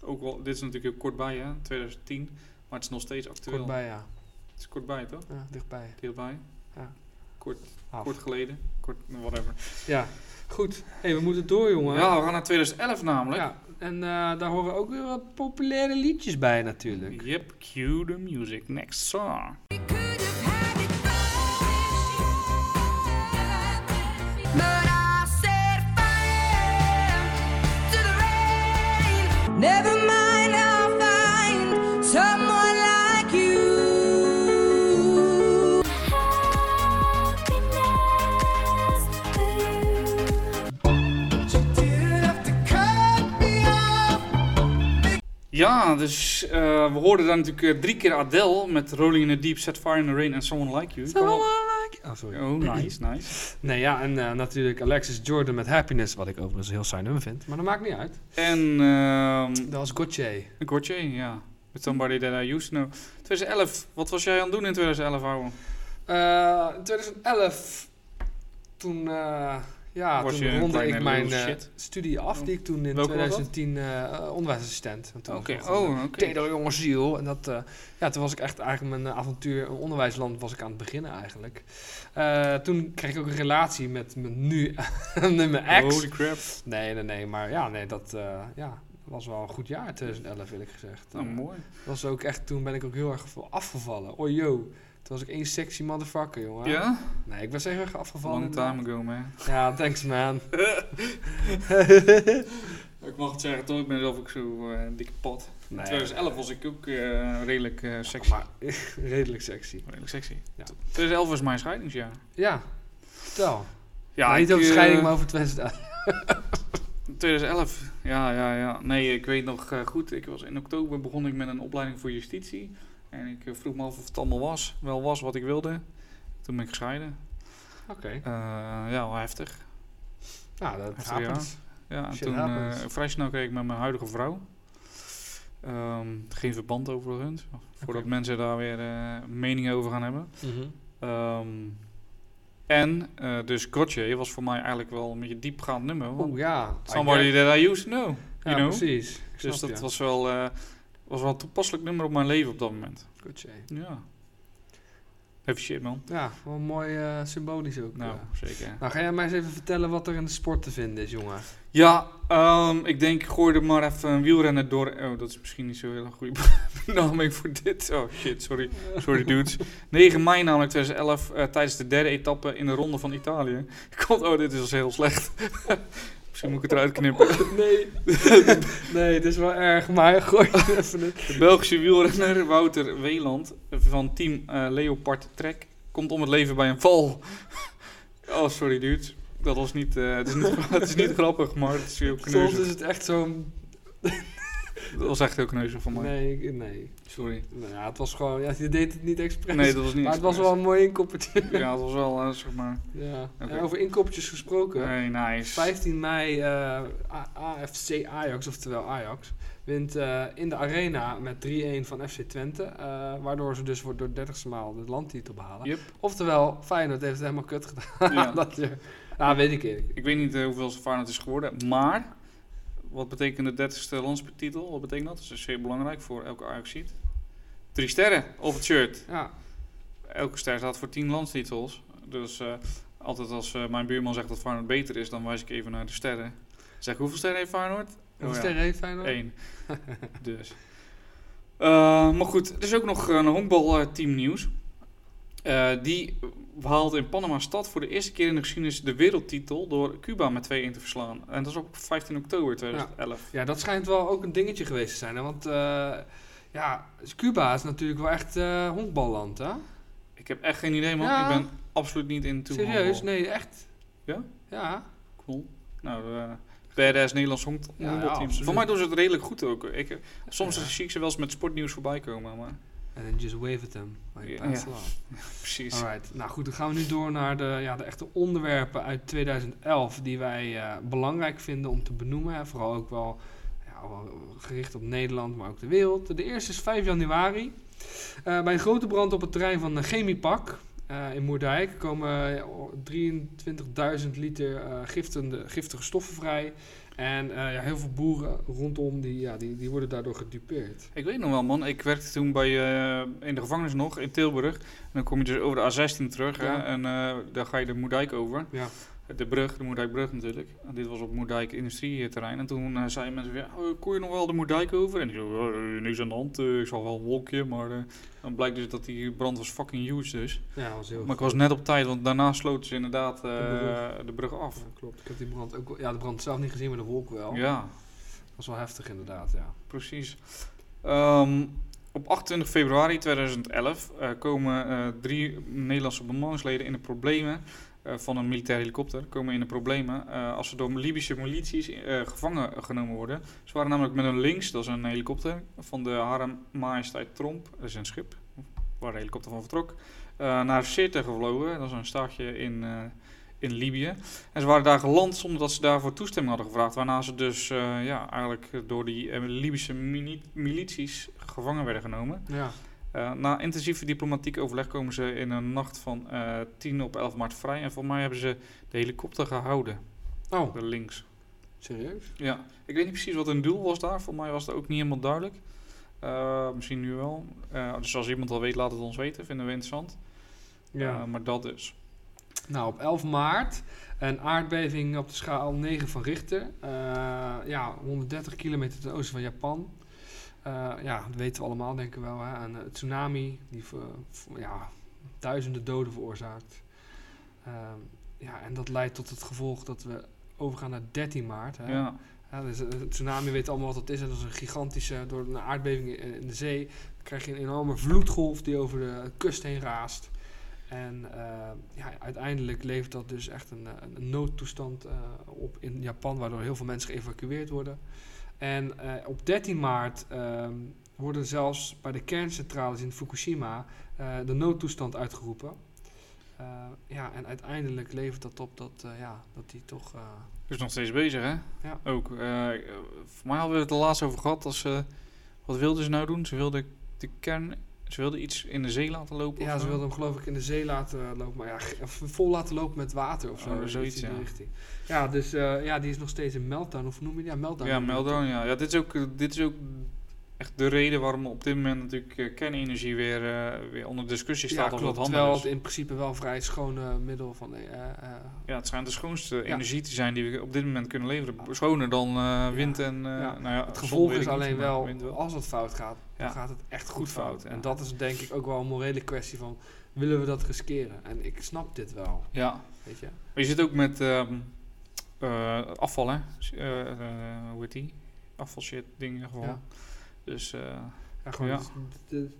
ook wel, dit is natuurlijk heel kort bij, hè, 2010. Maar het is nog steeds actueel. Kort bij, ja. Het is kort bij, toch? ja dichtbij. Dichtbij. Ja. Kort, Af. kort geleden. Kort, whatever. Ja, goed. hey, we moeten door, jongen. Ja, we gaan naar 2011 namelijk. Ja, en eh, daar horen ook weer wat populaire liedjes bij natuurlijk. Yep, cue the music. Next song. Ja, dus eh, we hoorden dan natuurlijk eh, drie keer Adele met Rolling in the Deep, Set Fire in the Rain en Someone Like You. Ik kan wel- Oh, sorry. Oh, nice, nice. Nee, ja, en eh, natuurlijk Alexis Jordan met Happiness, wat ik overigens een heel saai nummer vind. Maar dat maakt niet uit. En ehm Dat was Gotye. een kortje, ja. With somebody that I used to know. 2011, wat was jij aan het doen in 2011, ouwe? Eh, in 2011, toen, eh, Ja, Was toen kleine ik mijn eh, studie af die ik toen in Welke was dat? 2010 eh, onderwijsassistent. Oké, gewoon, oh, eh, oké. Teder jongensziel. En dat, ja, toen was ik echt eigenlijk mijn avontuur in onderwijsland was ik aan het beginnen eigenlijk. Toen kreeg ik ook een relatie met mijn nu, [LAUGHS] nu mijn ex. Holy crap. Nee, nee, nee. Maar ja, nee, dat ja, was wel een goed jaar 2011 eerlijk gezegd. Eh, mooi. was ook echt, toen ben ik ook heel erg afgevallen. Oh yo. Toen was ik één sexy motherfucker, jongen. Ja? Nee, ik was echt erg afgevallen. Long time ago, man. Ja, thanks man. [LAUGHS] Ik mag het zeggen, toch? Ik ben zelf ook zo eh, dikke pot. In Nee, 2011 was ik ook eh, redelijk eh, sexy. Maar [LAUGHS] redelijk sexy. Redelijk sexy. Ja. 2011 was mijn scheidingsjaar. Ja, vertel. Ja, niet over scheiding, maar over 2011. 2011, [LAUGHS] ja, ja, ja. Nee, ik weet nog goed. Ik was in oktober begon ik met een opleiding voor justitie. En ik eh, vroeg me af of het allemaal was. Wel was wat ik wilde. Toen ben ik gescheiden. Oké. Eh, ja, wel heftig. Nou, dat Heftig happens. Ja, en Shit toen eh, vrij snel kreeg ik met mijn huidige vrouw. Ehm, geen verband overigens. Voordat mensen daar weer eh meningen over gaan hebben. Mhm. Ehm, en dus Gotye was voor mij eigenlijk wel een beetje diepgaand nummer. Oeh, ja. Somebody that I used to know. Ja, You know? precies. Ik Dus dat was wel, was wel een toepasselijk nummer op mijn leven op dat moment. Goed, Jay. Ja. Heavy shit, man. Ja, wel mooi eh, symbolisch ook. Nou, eh. zeker. Nou, ga jij mij eens even vertellen wat er in de sport te vinden is, jongen. Ja, ehm, ik denk, gooi er maar even een wielrenner door. Oh, dat is misschien niet zo heel een goede [LAUGHS] benaming voor dit. Oh shit, sorry. Sorry dudes. [LAUGHS] 9 mei namelijk 2011, eh, tijdens de derde etappe in de Ronde van Italië. [LAUGHS] Komt, oh, dit is heel slecht. Misschien moet ik het eruit knippen. [LAUGHS] Nee. [LAUGHS] nee, het is wel erg, maar [LAUGHS] gooi het even. De Belgische wielrenner Wouter Weland van team eh, Leopard Trek komt om het leven bij een val. Oh, sorry dudes. Dat was niet, eh, het, is niet het is niet grappig, maar het is heel Soms kneuzig. is het echt zo'n... Dat was echt heel kneuzig van mij. Nee, nee. Sorry. Nou ja, het was gewoon... Ja, je deed het niet expres. Nee, dat was niet maar het was wel een mooi inkoppertje. Ja, het was wel, eh, zeg maar... Ja. Ja, over inkoppertjes gesproken. Nee, nice. 15 mei eh, AFC Ajax, oftewel Ajax, wint eh, in de arena met 3-1 van FC Twente. waardoor ze dus voor door de 30ste maal de landtitel behalen. Yep. Oftewel, Feyenoord heeft het helemaal kut gedaan. Ja. [LAUGHS] dat je, nou, weet ik eerlijk. Ik weet niet hoeveel Feyenoord is geworden, maar... Wat betekent de 30ste landstitel? Wat betekent dat? Dat is zeer belangrijk voor elke Ajax-ziet. Drie sterren op het shirt. Ja, Elke ster staat voor 10 landstitels. Dus eh, altijd als eh, mijn buurman zegt dat Feyenoord beter is, dan wijs ik even naar de sterren. Zeg, hoeveel sterren heeft Feyenoord? hoeveel Oh ja, sterren heeft Feyenoord? Eén. [LAUGHS] dus. Eh, maar goed, er is ook nog een honkbalteam nieuws. Die haalde in Panama-stad voor de eerste keer in de geschiedenis de wereldtitel door Cuba met 2-1 te verslaan. En dat is op 15 oktober 2011. Ja, dat schijnt wel ook een dingetje geweest te zijn. Hè? Want eh, ja, Cuba is natuurlijk wel echt eh honkballand, hè? Ik heb echt geen idee, man. Ja. Ik ben absoluut niet in Serieus? Nee, echt. Ja? Ja. Cool. Nou, eh badass Nederlands honk- Ja. Voor mij doen ze het redelijk goed ook. Ik, soms zie ik ze wel eens met sportnieuws voorbij komen, maar En then just wave at them. Like ja. [LAUGHS] precies. Alright, nou goed, dan gaan we nu door naar de, ja, de echte onderwerpen uit 2011 die wij eh, belangrijk vinden om te benoemen. Hè. Vooral ook wel, ja, wel gericht op Nederland, maar ook de wereld. De eerste is 5 januari. Eh, bij een grote brand op het terrein van de Chemiepak eh, in Moerdijk komen eh, 23.000 liter eh, giftende, giftige stoffen vrij. En eh, ja, heel veel boeren rondom die, ja, die, die worden daardoor gedupeerd. Ik weet nog wel, man. Ik werkte toen bij, eh, in de gevangenis nog, in Tilburg. En dan kom je dus over de A16 terug. Hè, en eh dan ga je de Moerdijk over. Ja. De brug, de Moerdijkbrug natuurlijk. En dit was op Moerdijk industrieterrein. En toen eh, zeiden mensen weer, oh, kon je nog wel de Moerdijk over? En ik zo, "Eh, niks aan de hand. Eh, ik zag wel een wolkje. Maar dan blijkt dus dat die brand was fucking huge dus. Ja, was heel Maar ik was net op tijd, want daarna sloten ze inderdaad De de, brug. af. Ja, klopt. Ik heb die brand ook, ja, de brand zelf niet gezien, maar de wolk wel. Ja, Dat was wel heftig inderdaad, ja. precies. Ehm, op 28 februari 2011 eh, komen drie Nederlandse bemanningsleden in de problemen van een militaire helikopter. Komen in de problemen eh, als ze door Libische milities eh, gevangen genomen worden. Ze waren namelijk met een links, dat is een helikopter van de Harem Majesteit Tromp, dat is een schip waar de helikopter van vertrok, eh, naar Sirte gevlogen. Dat is een stadje in, eh, in Libië. En ze waren daar geland zonder dat ze daarvoor toestemming hadden gevraagd. Waarna ze dus eh, ja, eigenlijk door die eh, Libische milities gevangen werden genomen. Ja, Eh, na intensieve diplomatiek overleg komen ze in een nacht van eh 10 op 11 maart vrij. En voor mij hebben ze de helikopter gehouden, Oh, de links. serieus? Ja, ik weet niet precies wat hun doel was daar. Voor mij was het ook niet helemaal duidelijk. Eh, misschien nu wel. Eh, dus als iemand al weet, laat het ons weten. Vinden we interessant. Ja. Eh, maar dat dus. Nou, op 11 maart een aardbeving op de schaal 9 van Richter. Eh, ja, 130 kilometer ten oosten van Japan. Eh, ja, dat weten we allemaal, denken we wel. Hè? Een eh, tsunami die ja, duizenden doden veroorzaakt. Ehm, ja, en dat leidt tot het gevolg dat we overgaan naar 13 maart. Hè? Ja. Ja, dus een tsunami weet allemaal wat het is. Dat is een gigantische, door een aardbeving in de zee, dan krijg je een enorme vloedgolf die over de kust heen raast. En eh, ja, uiteindelijk levert dat dus echt een, eh, een noodtoestand eh, op in Japan, waardoor heel veel mensen geëvacueerd worden. En eh, op 13 maart ehm, worden zelfs bij de kerncentrales in Fukushima eh, de noodtoestand uitgeroepen. Eh, ja, en uiteindelijk levert dat op dat, ja, dat die toch... Is nog steeds bezig, hè? Ja. Ook. voor mij hadden we het er laatst over gehad. Als, ze wat wilden ze nou doen? Ze wilden de kern... Ze wilden iets in de zee laten lopen. Ja, ze zo? wilden hem geloof ik in de zee laten lopen, maar ja, of vol laten lopen met water of zo. Oh, iets zoiets, in die ja. richting. Ja, dus eh, ja, die is nog steeds in meltdown, of noem je die? Ja, meltdown. Ja, meltdown, ja. ja dit, is ook, eh, dit is ook echt de reden waarom op dit moment natuurlijk eh, kernenergie weer, eh, weer onder discussie Ja, staat of klopt. dat Terwijl het is. in principe wel vrij schone middel van... eh, Ja, het schijnt de schoonste Ja. energie te zijn die we op dit moment kunnen leveren. Schoner dan wind en... Ja. Nou ja, het gevolg is alleen wel, als het fout gaat, dan Ja. gaat het echt goed, Goed fout. En ja. dat is denk ik ook wel een morele kwestie van, willen we dat riskeren? En ik snap dit wel, Ja, weet je. maar je zit ook met ehm, eh, afval, hè? Hoe heet die? Afvalshit dingen gewoon. Dus eh, Ja, gewoon Ja. dus de,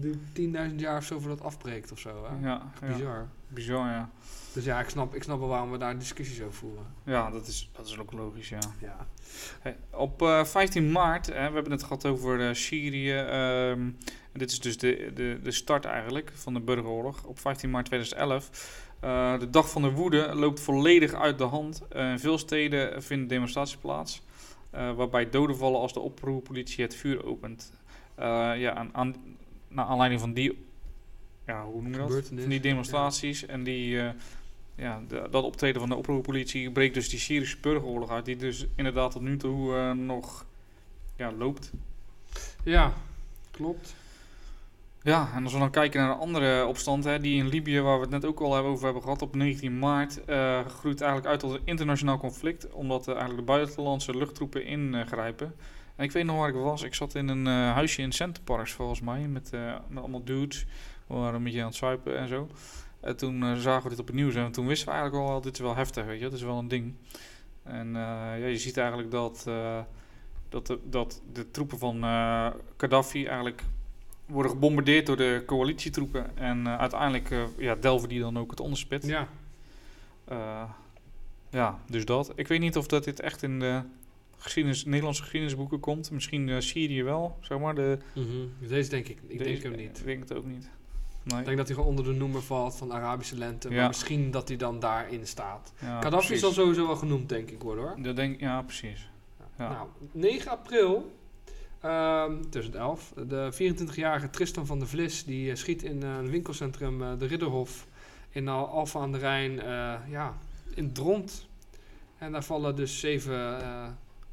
de, de 10.000 jaar of zo voordat dat afbreekt of zo. Hè? ja, ja, Bizar. bizar, ja. Dus ja, ik snap, ik snap wel waarom we daar discussies over voeren. Ja, dat is, dat is ook logisch, ja. Ja. Hey, op eh, 15 maart, hè, we hebben het gehad over eh, Syrië. ehm, en dit is dus de, de, de start eigenlijk van de burgeroorlog. Op 15 maart 2011. eh, de dag van de woede loopt volledig uit de hand. In veel steden vinden demonstraties plaats. Eh, waarbij doden vallen als de oproerpolitie het vuur opent. Eh, ja, aan, aan, naar aanleiding van die, ja, hoe noem je dat? Van die demonstraties en die, eh, ja, de- dat optreden van de oproerpolitie breekt dus die Syrische burgeroorlog uit, die dus inderdaad tot nu toe eh, nog ja, loopt. Ja, klopt. Ja, en als we dan kijken naar een andere opstand, hè, die in Libië, waar we het net ook al over hebben gehad, op 19 maart, eh, groeit eigenlijk uit tot een internationaal conflict, omdat eh, eigenlijk de buitenlandse luchttroepen ingrijpen. En ik weet nog waar ik was, ik zat in een eh, huisje in Centerparks volgens mij, met, eh, met allemaal dudes, we waren een beetje aan het zuipen en zo. En toen eh, zagen we dit op het nieuws en toen wisten we eigenlijk al, dit is wel heftig, weet je, dit is wel een ding. En eh, ja, je ziet eigenlijk dat, eh, dat, de, dat de troepen van eh Gaddafi eigenlijk worden gebombardeerd door de coalitietroepen. En eh, uiteindelijk eh, ja, delven die dan ook het onderspit. Ja. Eh, ja, dus dat. Ik weet niet of dat dit echt in de geschiedenis, Nederlandse geschiedenisboeken komt. Misschien Syrië wel, zeg maar. De, Mhm. Deze denk ik, ik denk deze- hem niet. Ik denk het ook niet. Nee. Ik denk dat hij gewoon onder de noemer valt van Arabische lente. Maar misschien dat hij dan daarin staat. Ja, Gaddafi precies. zal sowieso wel genoemd, denk ik, worden hoor. Dat denk, ja, precies. Ja. Nou, 9 april ehm 2011. De 24-jarige Tristan van der Vlis die eh, schiet in eh, een winkelcentrum eh, de Ridderhof in Al- Alphen aan de Rijn ja, in Dront. En daar vallen dus zeven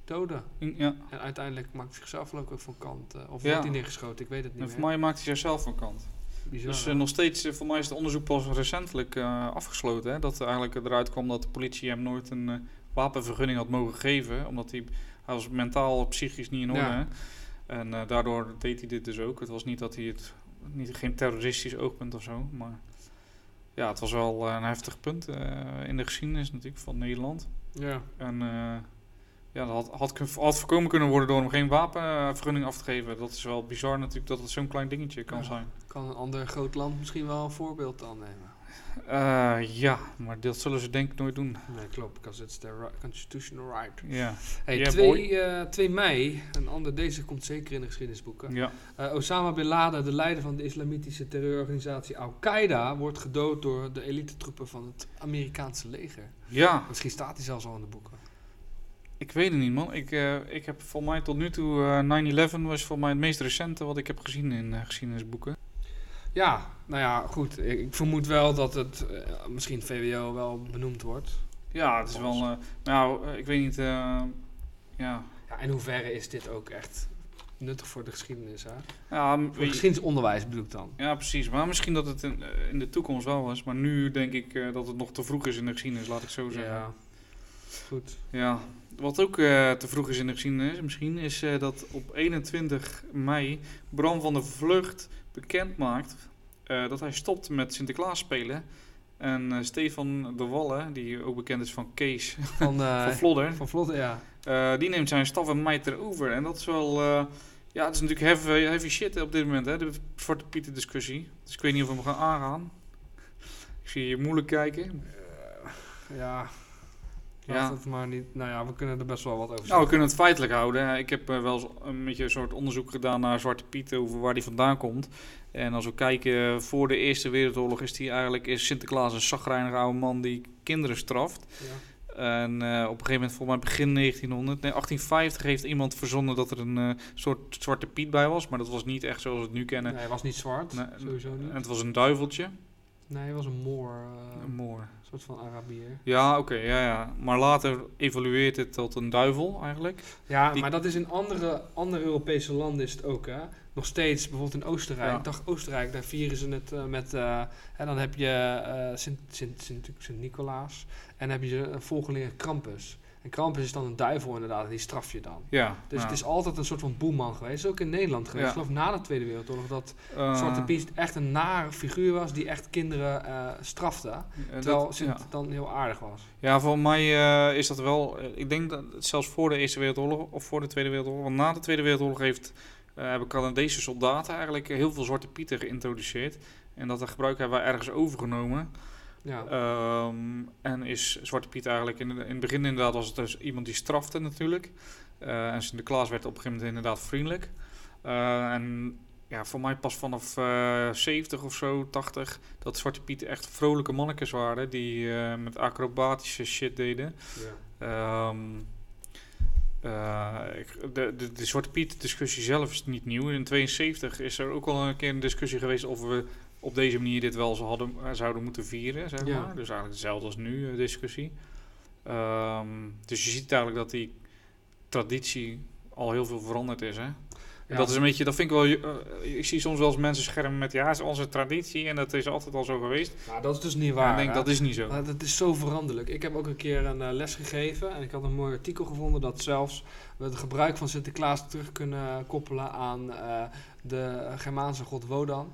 doden. Ja. En uiteindelijk maakt hij zichzelf ook van kant. of Ja. wordt hij neergeschoten, ik weet het niet En meer. voor mij maakt hij zichzelf van kant. Dus nog steeds, voor mij is het onderzoek pas recentelijk afgesloten. Hè? Dat er eigenlijk eruit kwam dat de politie hem nooit een wapenvergunning had mogen geven. Omdat hij, hij was mentaal, psychisch niet in orde. Ja. En eh, daardoor deed hij dit dus ook. Het was niet dat hij het, niet, geen terroristisch oogpunt of zo. Maar ja, het was wel eh, een heftig punt eh, in de geschiedenis natuurlijk van Nederland. Ja. En ja, dat had, had, had voorkomen kunnen worden door hem geen wapenvergunning af te geven. Dat is wel bizar natuurlijk dat het zo'n klein dingetje kan Ja. zijn. Kan een ander groot land misschien wel een voorbeeld aan nemen? Eh, ja, maar dat zullen ze denk ik nooit doen. Nee, klopt, because it's their constitutional right. Ja, Hey, Yeah, 2, eh, 2 mei, een ander, deze komt zeker in de geschiedenisboeken. ja. Eh, Osama Bin Laden, de leider van de islamitische terreurorganisatie Al-Qaeda, wordt gedood door de elitetroepen van het Amerikaanse leger. ja. Misschien staat hij zelfs al in de boeken. Ik weet het niet, man. Ik, ik heb voor mij tot nu toe eh 9-11 was voor mij het meest recente wat ik heb gezien in geschiedenisboeken. Ja, nou ja, goed. Ik, ik vermoed wel dat het eh, misschien VWO wel benoemd wordt. Ja, het is wel. eh, nou, eh, ik weet niet. ja. Ja, in hoeverre is dit ook echt nuttig voor de geschiedenis, hè? Ja, Voor het geschiedenisonderwijs bedoel ik dan. ja, precies. Maar misschien dat het in, in de toekomst wel was. Maar nu denk ik dat het nog te vroeg is in de geschiedenis, laat ik zo zeggen. Ja, goed. Ja, wat ook te vroeg is in de geschiedenis misschien, is dat op 21 mei Bram van der Vlucht bekend maakt eh, dat hij stopt met Sinterklaas spelen. En eh, Stefan de Wallen, die ook bekend is van Kees [LAUGHS] Van, eh, van Vlodder, van ja. die neemt zijn staf en mijter over. En dat is wel, ja, het is natuurlijk heavy, heavy shit op dit moment, hè, de Zwarte Pieten discussie. Dus ik weet niet of we hem gaan aangaan. Ik zie je moeilijk kijken. Ja. Ja. Het maar niet. Nou ja, we kunnen er best wel wat over Nou, we zeggen. kunnen het feitelijk houden. Ik heb eh, wel eens een beetje een soort onderzoek gedaan naar Zwarte Piet, over waar die vandaan komt. En als we kijken, voor de Eerste Wereldoorlog is, die eigenlijk, is Sinterklaas een zagrijnige oude man die kinderen straft. Ja. En eh, op een gegeven moment, volgens mij begin 1900, nee, 1850, heeft iemand verzonnen dat er een eh, soort Zwarte Piet bij was. Maar dat was niet echt zoals we het nu kennen. Nee, hij was niet zwart. Nee, sowieso niet. En het was een duiveltje. Nee, hij was een moor. eh, Een moor. een soort van Arabier. Ja, oké, ja, ja. Maar later evolueert het tot een duivel eigenlijk. Ja, Die- maar dat is in andere, andere Europese landen is het ook, hè. Nog steeds, bijvoorbeeld in Oostenrijk. Ja. Ik dacht Oostenrijk, daar vieren ze het eh, met... eh, en dan heb je eh, Sint, Sint, Sint, Sint-Nicolaas. En dan heb je een volgeling Krampus. En Krampus is dan een duivel inderdaad, en die straf je dan. Ja. Dus het is altijd een soort van boeman geweest. Ook in Nederland geweest. Ja. Ik geloof na de Tweede Wereldoorlog dat eh, Zwarte Piet echt een nare figuur was die echt kinderen eh, strafte. Terwijl dat- Sint ja. dan heel aardig was. Ja, voor mij eh, is dat wel. ik denk dat het zelfs voor de Eerste Wereldoorlog of voor de Tweede Wereldoorlog. Want na de Tweede Wereldoorlog heeft, hebben Canadese soldaten eigenlijk heel veel zwarte pieten geïntroduceerd. En dat gebruik hebben wij ergens overgenomen. Ja. Ehm, en is Zwarte Piet eigenlijk in, in het begin inderdaad was het dus iemand die strafte natuurlijk. Eh, en Sinterklaas werd op een gegeven moment inderdaad vriendelijk. Eh, en ja, voor mij pas vanaf eh 70 of zo, 80, dat Zwarte Piet echt vrolijke mannetjes waren die eh, met acrobatische shit deden. ja. Ehm, eh, ik- de, de, de Zwarte Piet discussie zelf is niet nieuw. In 72 is er ook al een keer een discussie geweest of we op deze manier dit wel zo hadden, eh, zouden moeten vieren. Zeg Ja. maar. Dus eigenlijk hetzelfde als nu, eh, discussie. Ehm, dus je ziet eigenlijk dat die traditie al heel veel veranderd is. Hè? Ja. dat is een beetje, dat vind ik wel. eh, ik zie soms wel eens mensen schermen met ja, het is onze traditie en dat is altijd al zo geweest. Nou, dat is dus niet waar. ik denk hè? dat is niet zo. Maar dat is zo veranderlijk. Ik heb ook een keer een les gegeven en ik had een mooi artikel gevonden dat zelfs we het gebruik van Sinterklaas terug kunnen koppelen aan de Germaanse god Wodan.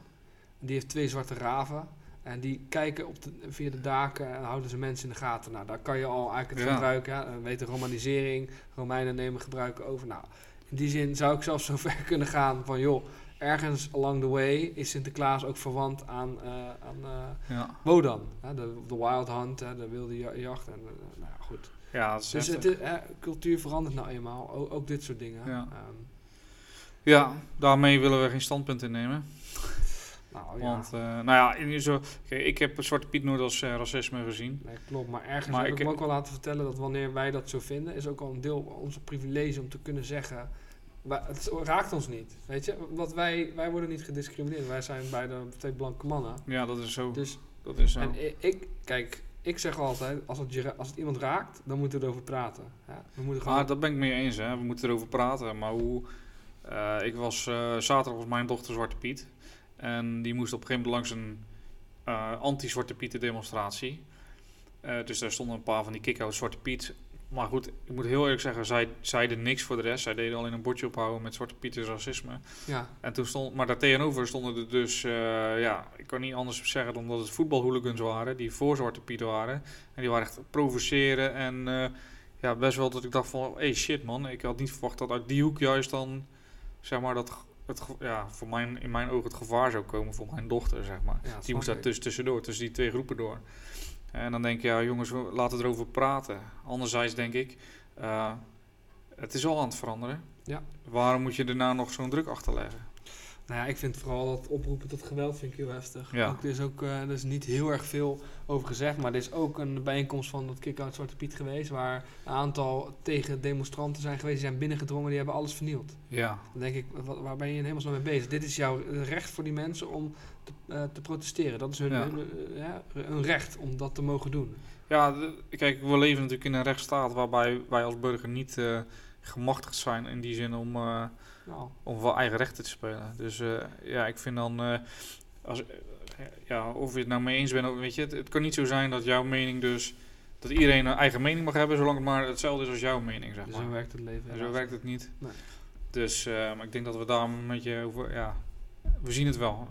Die heeft twee zwarte raven en die kijken op de, via de daken en houden ze mensen in de gaten. Nou, daar kan je al eigenlijk het Ja. gebruiken. We weten romanisering, Romeinen nemen gebruik over. Nou, in die zin zou ik zelfs [LAUGHS] zo ver kunnen gaan van joh, ergens along the way is Sinterklaas ook verwant aan, eh, aan Ja, Wodan, hè, de, de wild hunt, hè, de wilde ja- jacht. En, eh, nou ja, goed. ja dat is Dus het is, hè, cultuur verandert nou eenmaal, ook, ook dit soort dingen. Ja. Ehm, Ja, daarmee willen we geen standpunt innemen. Nou ja, Want, eh, nou ja, in zo, ik heb Zwarte Piet nooit als eh, racisme gezien. nee, klopt. Maar ergens Maar heb ik ik me heb- ook wel laten vertellen dat wanneer wij dat zo vinden, is ook al een deel onze privilege om te kunnen zeggen. het raakt ons niet, weet je? Want wij, wij worden niet gediscrimineerd. Wij zijn beide twee blanke mannen. Ja, dat is zo. Dus, Dat is zo. en ik, kijk, ik zeg altijd, als het, je als het iemand raakt, dan moeten we erover praten. Ja, we moeten gewoon... Maar dat ben ik mee eens, hè. we moeten erover praten. Maar hoe. eh, ik was zaterdag was mijn dochter Zwarte Piet. En die moest op een gegeven moment langs een eh, anti-Zwarte Pieten demonstratie. Eh, dus daar stonden een paar van die kick-out Zwarte Piet. Maar goed, ik moet heel eerlijk zeggen, zij zeiden niks voor de rest. Zij deden alleen een bordje ophouden met Zwarte Piet is racisme. ja, En toen stond, maar daar tegenover stonden er dus, eh, ja, ik kan niet anders zeggen dan dat het voetbalhooligans waren, die voor Zwarte Piet waren. En die waren echt provoceren en ja, best wel dat ik dacht van, hey shit man, ik had niet verwacht dat uit die hoek juist dan, zeg maar, dat het, ja, voor mijn, in mijn ogen het gevaar zou komen voor mijn dochter, zeg maar. ja, Die moest daar tussen, tussendoor, tussen die twee groepen door. En dan denk je, ja jongens, laten we erover praten. Anderzijds denk ik, eh, het is al aan het veranderen. Ja. Waarom moet je nou nog zo'n druk achter leggen? Nou ja, ik vind vooral dat oproepen tot geweld vind ik heel heftig. Ja. Ook, er is ook eh, er is niet heel erg veel over gezegd, maar er is ook een bijeenkomst van dat kick-out Zwarte Piet geweest, waar een aantal tegen demonstranten zijn geweest, die zijn binnengedrongen, die hebben alles vernield. Ja, Dan denk ik, wat, waar ben je in hemelsnaam mee bezig? Dit is jouw recht voor die mensen om te, eh, te protesteren. Dat is hun, Ja. hun, eh, ja, hun recht om dat te mogen doen. ja kijk, we leven natuurlijk in een rechtsstaat waarbij wij als burger niet gemachtigd zijn in die zin om, Nou, om voor eigen rechten te spelen. Dus eh, ja, ik vind dan, eh, als, eh, ja, of je het nou mee eens bent, of, weet je, het, het kan niet zo zijn dat jouw mening dus, dat iedereen een eigen mening mag hebben, zolang het maar hetzelfde is als jouw mening, zeg maar. zo werkt het leven. En zo werkt het niet. Nee. Dus eh, maar ik denk dat we daar een beetje over, ja, we zien het wel.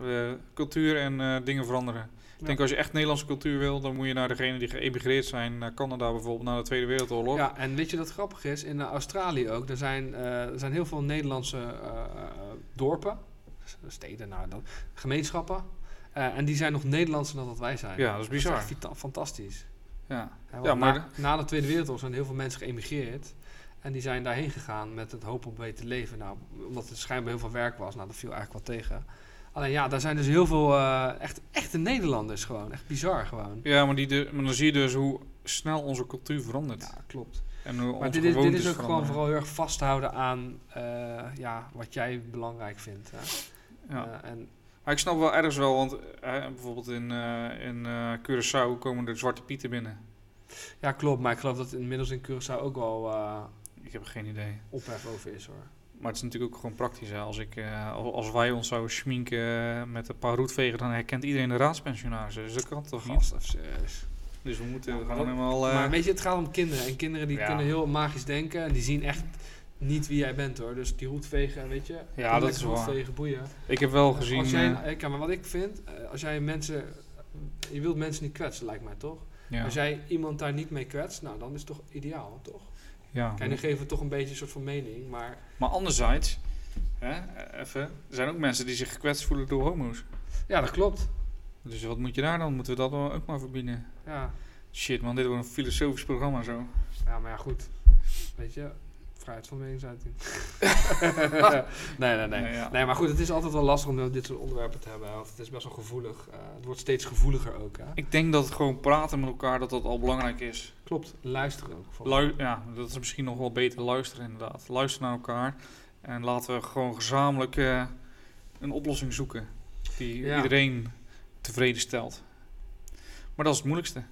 Cultuur en dingen veranderen. Ik denk als je echt Nederlandse cultuur wil, dan moet je naar degenen die geëmigreerd zijn, naar Canada bijvoorbeeld, na de Tweede Wereldoorlog. Ja, en weet je wat grappig is? In eh, Australië ook, er zijn, eh, er zijn heel veel Nederlandse eh, dorpen, steden, nou, dan, gemeenschappen. en die zijn nog Nederlandser dan dat wij zijn. Ja, dat is bizar. echt fantastisch. Ja. Ja, Ja, maar na, na de Tweede Wereldoorlog zijn heel veel mensen geëmigreerd. En die zijn daarheen gegaan met het hoop op beter leven. Nou, omdat er schijnbaar heel veel werk was. Nou, dat viel eigenlijk wel tegen. Alleen ja, daar zijn dus heel veel eh, echt, echte Nederlanders gewoon. Echt bizar gewoon. Ja, maar, die de, maar dan zie je dus hoe snel onze cultuur verandert. Ja, klopt. En hoe Maar onze dit is, dit is ook gewoon vooral heel erg vasthouden aan eh, ja, wat jij belangrijk vindt. Hè? Ja. Eh, en, Maar ik snap wel ergens wel, want bijvoorbeeld in, in Curaçao komen er zwarte pieten binnen. ja, klopt. Maar ik geloof dat inmiddels in Curaçao ook wel Ik heb geen idee. ophef over is hoor. Maar het is natuurlijk ook gewoon praktisch. Hè. Als, ik, eh, al- als wij ons zouden schminken met een paar roetvegen, dan herkent iedereen de raadspensionarissen. Dus dat kan toch niet? Serieus. Dus we moeten Ja, gewoon dat- helemaal... eh, Maar weet je, het gaat om kinderen. En kinderen die Ja. kunnen heel magisch denken. En die zien echt niet wie jij bent hoor. Dus die roetvegen, weet je. Ja, dat is waar. roetvegen, boeien. ik heb wel gezien... Als jij, eh, kijk, maar wat ik vind, als jij mensen... Je wilt mensen niet kwetsen, lijkt mij toch? ja, Als jij iemand daar niet mee kwetst, nou dan is het toch ideaal, toch? Ja. Kijk, nu geven we toch een beetje een soort van mening, maar... Maar anderzijds, hè, even, er zijn ook mensen die zich gekwetst voelen door homo's. Ja, dat klopt. Dus wat moet je daar dan? Moeten we dat dan ook maar verbieden? Ja, Shit man, dit wordt een filosofisch programma zo. ja maar ja, goed. Weet je, vrijheid van meningsuiting. [LAUGHS] nee, nee, nee. Nee, ja. Nee, maar goed, het is altijd wel lastig om dit soort onderwerpen te hebben. Want het is best wel gevoelig. Eh, het wordt steeds gevoeliger ook, hè? Ik denk dat gewoon praten met elkaar, dat dat al belangrijk is. Klopt, luisteren ook. Lu ja, dat is misschien nog wel beter luisteren inderdaad. Luisteren naar elkaar en laten we gewoon gezamenlijk eh, een oplossing zoeken die Ja. iedereen tevreden stelt. Maar dat is het moeilijkste.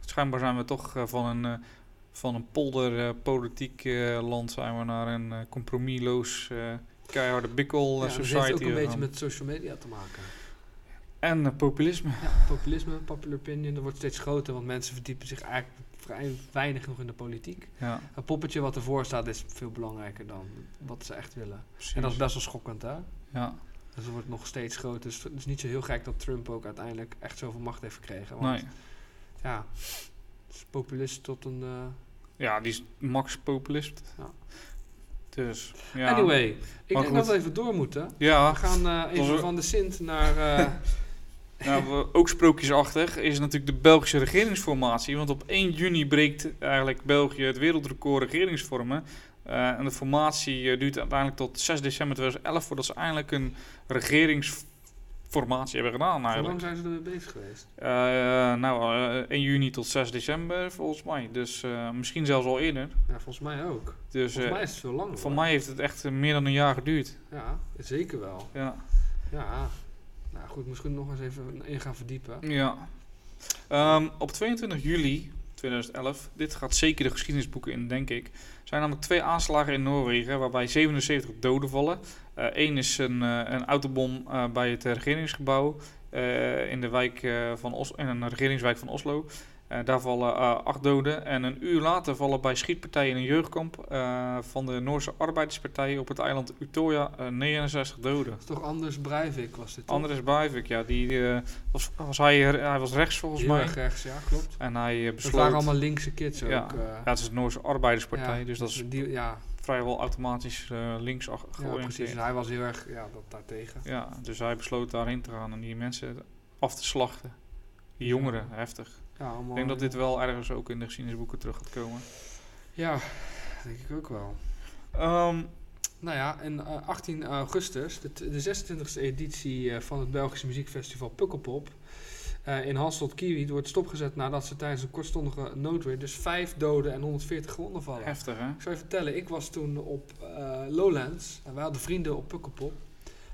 Schijnbaar zijn we toch eh, van een, eh, van een polder eh, politiek eh, land zijn we naar een eh, compromisloos keiharde bikkel Ja, eh, dat heeft society ook een beetje met social media te maken. En populisme. Ja, populisme, popular opinion, dat wordt steeds groter, want mensen verdiepen zich eigenlijk vrij weinig nog in de politiek. Ja, Een poppetje wat ervoor staat is veel belangrijker dan wat ze echt willen. precies. En dat is best wel schokkend, hè? ja. Dus het wordt nog steeds groter. Dus het is niet zo heel gek dat Trump ook uiteindelijk echt zoveel macht heeft gekregen. Want Nee. ja, populist tot een... eh, ja, die is max populist. Ja. Dus, ja. Anyway, ik denk dat we even door moeten. Ja, We gaan eh, even we- van de Sint naar... eh, [LAUGHS] Nou, ook sprookjesachtig is natuurlijk de Belgische regeringsformatie. Want op 1 juni breekt eigenlijk België het wereldrecord regeringsvormen. En de formatie duurt uiteindelijk tot 6 december 2011 voordat ze eindelijk een regeringsformatie hebben gedaan hoe lang zijn ze ermee bezig geweest? Eh, nou, eh, 1 juni tot 6 december volgens mij. Dus eh, misschien zelfs al eerder. Ja, volgens mij ook. Dus Volgens eh, mij is het veel langer. voor mij heeft het echt eh, meer dan een jaar geduurd. Ja, zeker wel. Ja. Ja. Nou goed, misschien nog eens even in gaan verdiepen. Ja. Ehm, op 22 juli 2011, dit gaat zeker de geschiedenisboeken in, denk ik. zijn namelijk twee aanslagen in Noorwegen waarbij 77 doden vallen. Eén is een, eh, een autobom eh, bij het eh, regeringsgebouw eh, in, de wijk, eh, van Os in een regeringswijk van Oslo. Eh, daar vallen eh, acht doden. En een uur later vallen bij schietpartijen in een jeugdkamp eh, van de Noorse Arbeiderspartij op het eiland Utøya eh, 69 doden. Dat is toch Anders Breivik was dit toch? Anders Breivik, ja, die eh, was, was hij, hij was rechts volgens Heel mij. erg rechts, ja, klopt. En hij eh, Dat besloot... waren allemaal linkse kids ook. Ja. eh. ja, het is de Noorse Arbeiderspartij, Ja, dus dat is die, ja, vrijwel automatisch eh links ja, georiënteerd. precies. En hij was heel erg ja, dat daartegen. Ja, dus hij besloot daarheen te gaan en die mensen af te slachten. Die jongeren, heftig. Ja, allemaal, Ik denk dat dit wel ergens ook in de geschiedenisboeken terug gaat komen. Ja, denk ik ook wel. Ehm, Nou ja, en eh, 18 augustus, de, t- de 26e editie eh, van het Belgische muziekfestival Pukkelpop eh, in Hasselt Kiwi wordt stopgezet nadat ze tijdens een kortstondige noodweer dus 5 doden en 140 gewonden vallen. Heftig, hè? Ik zou je vertellen, ik was toen op eh, Lowlands en wij hadden vrienden op Pukkelpop.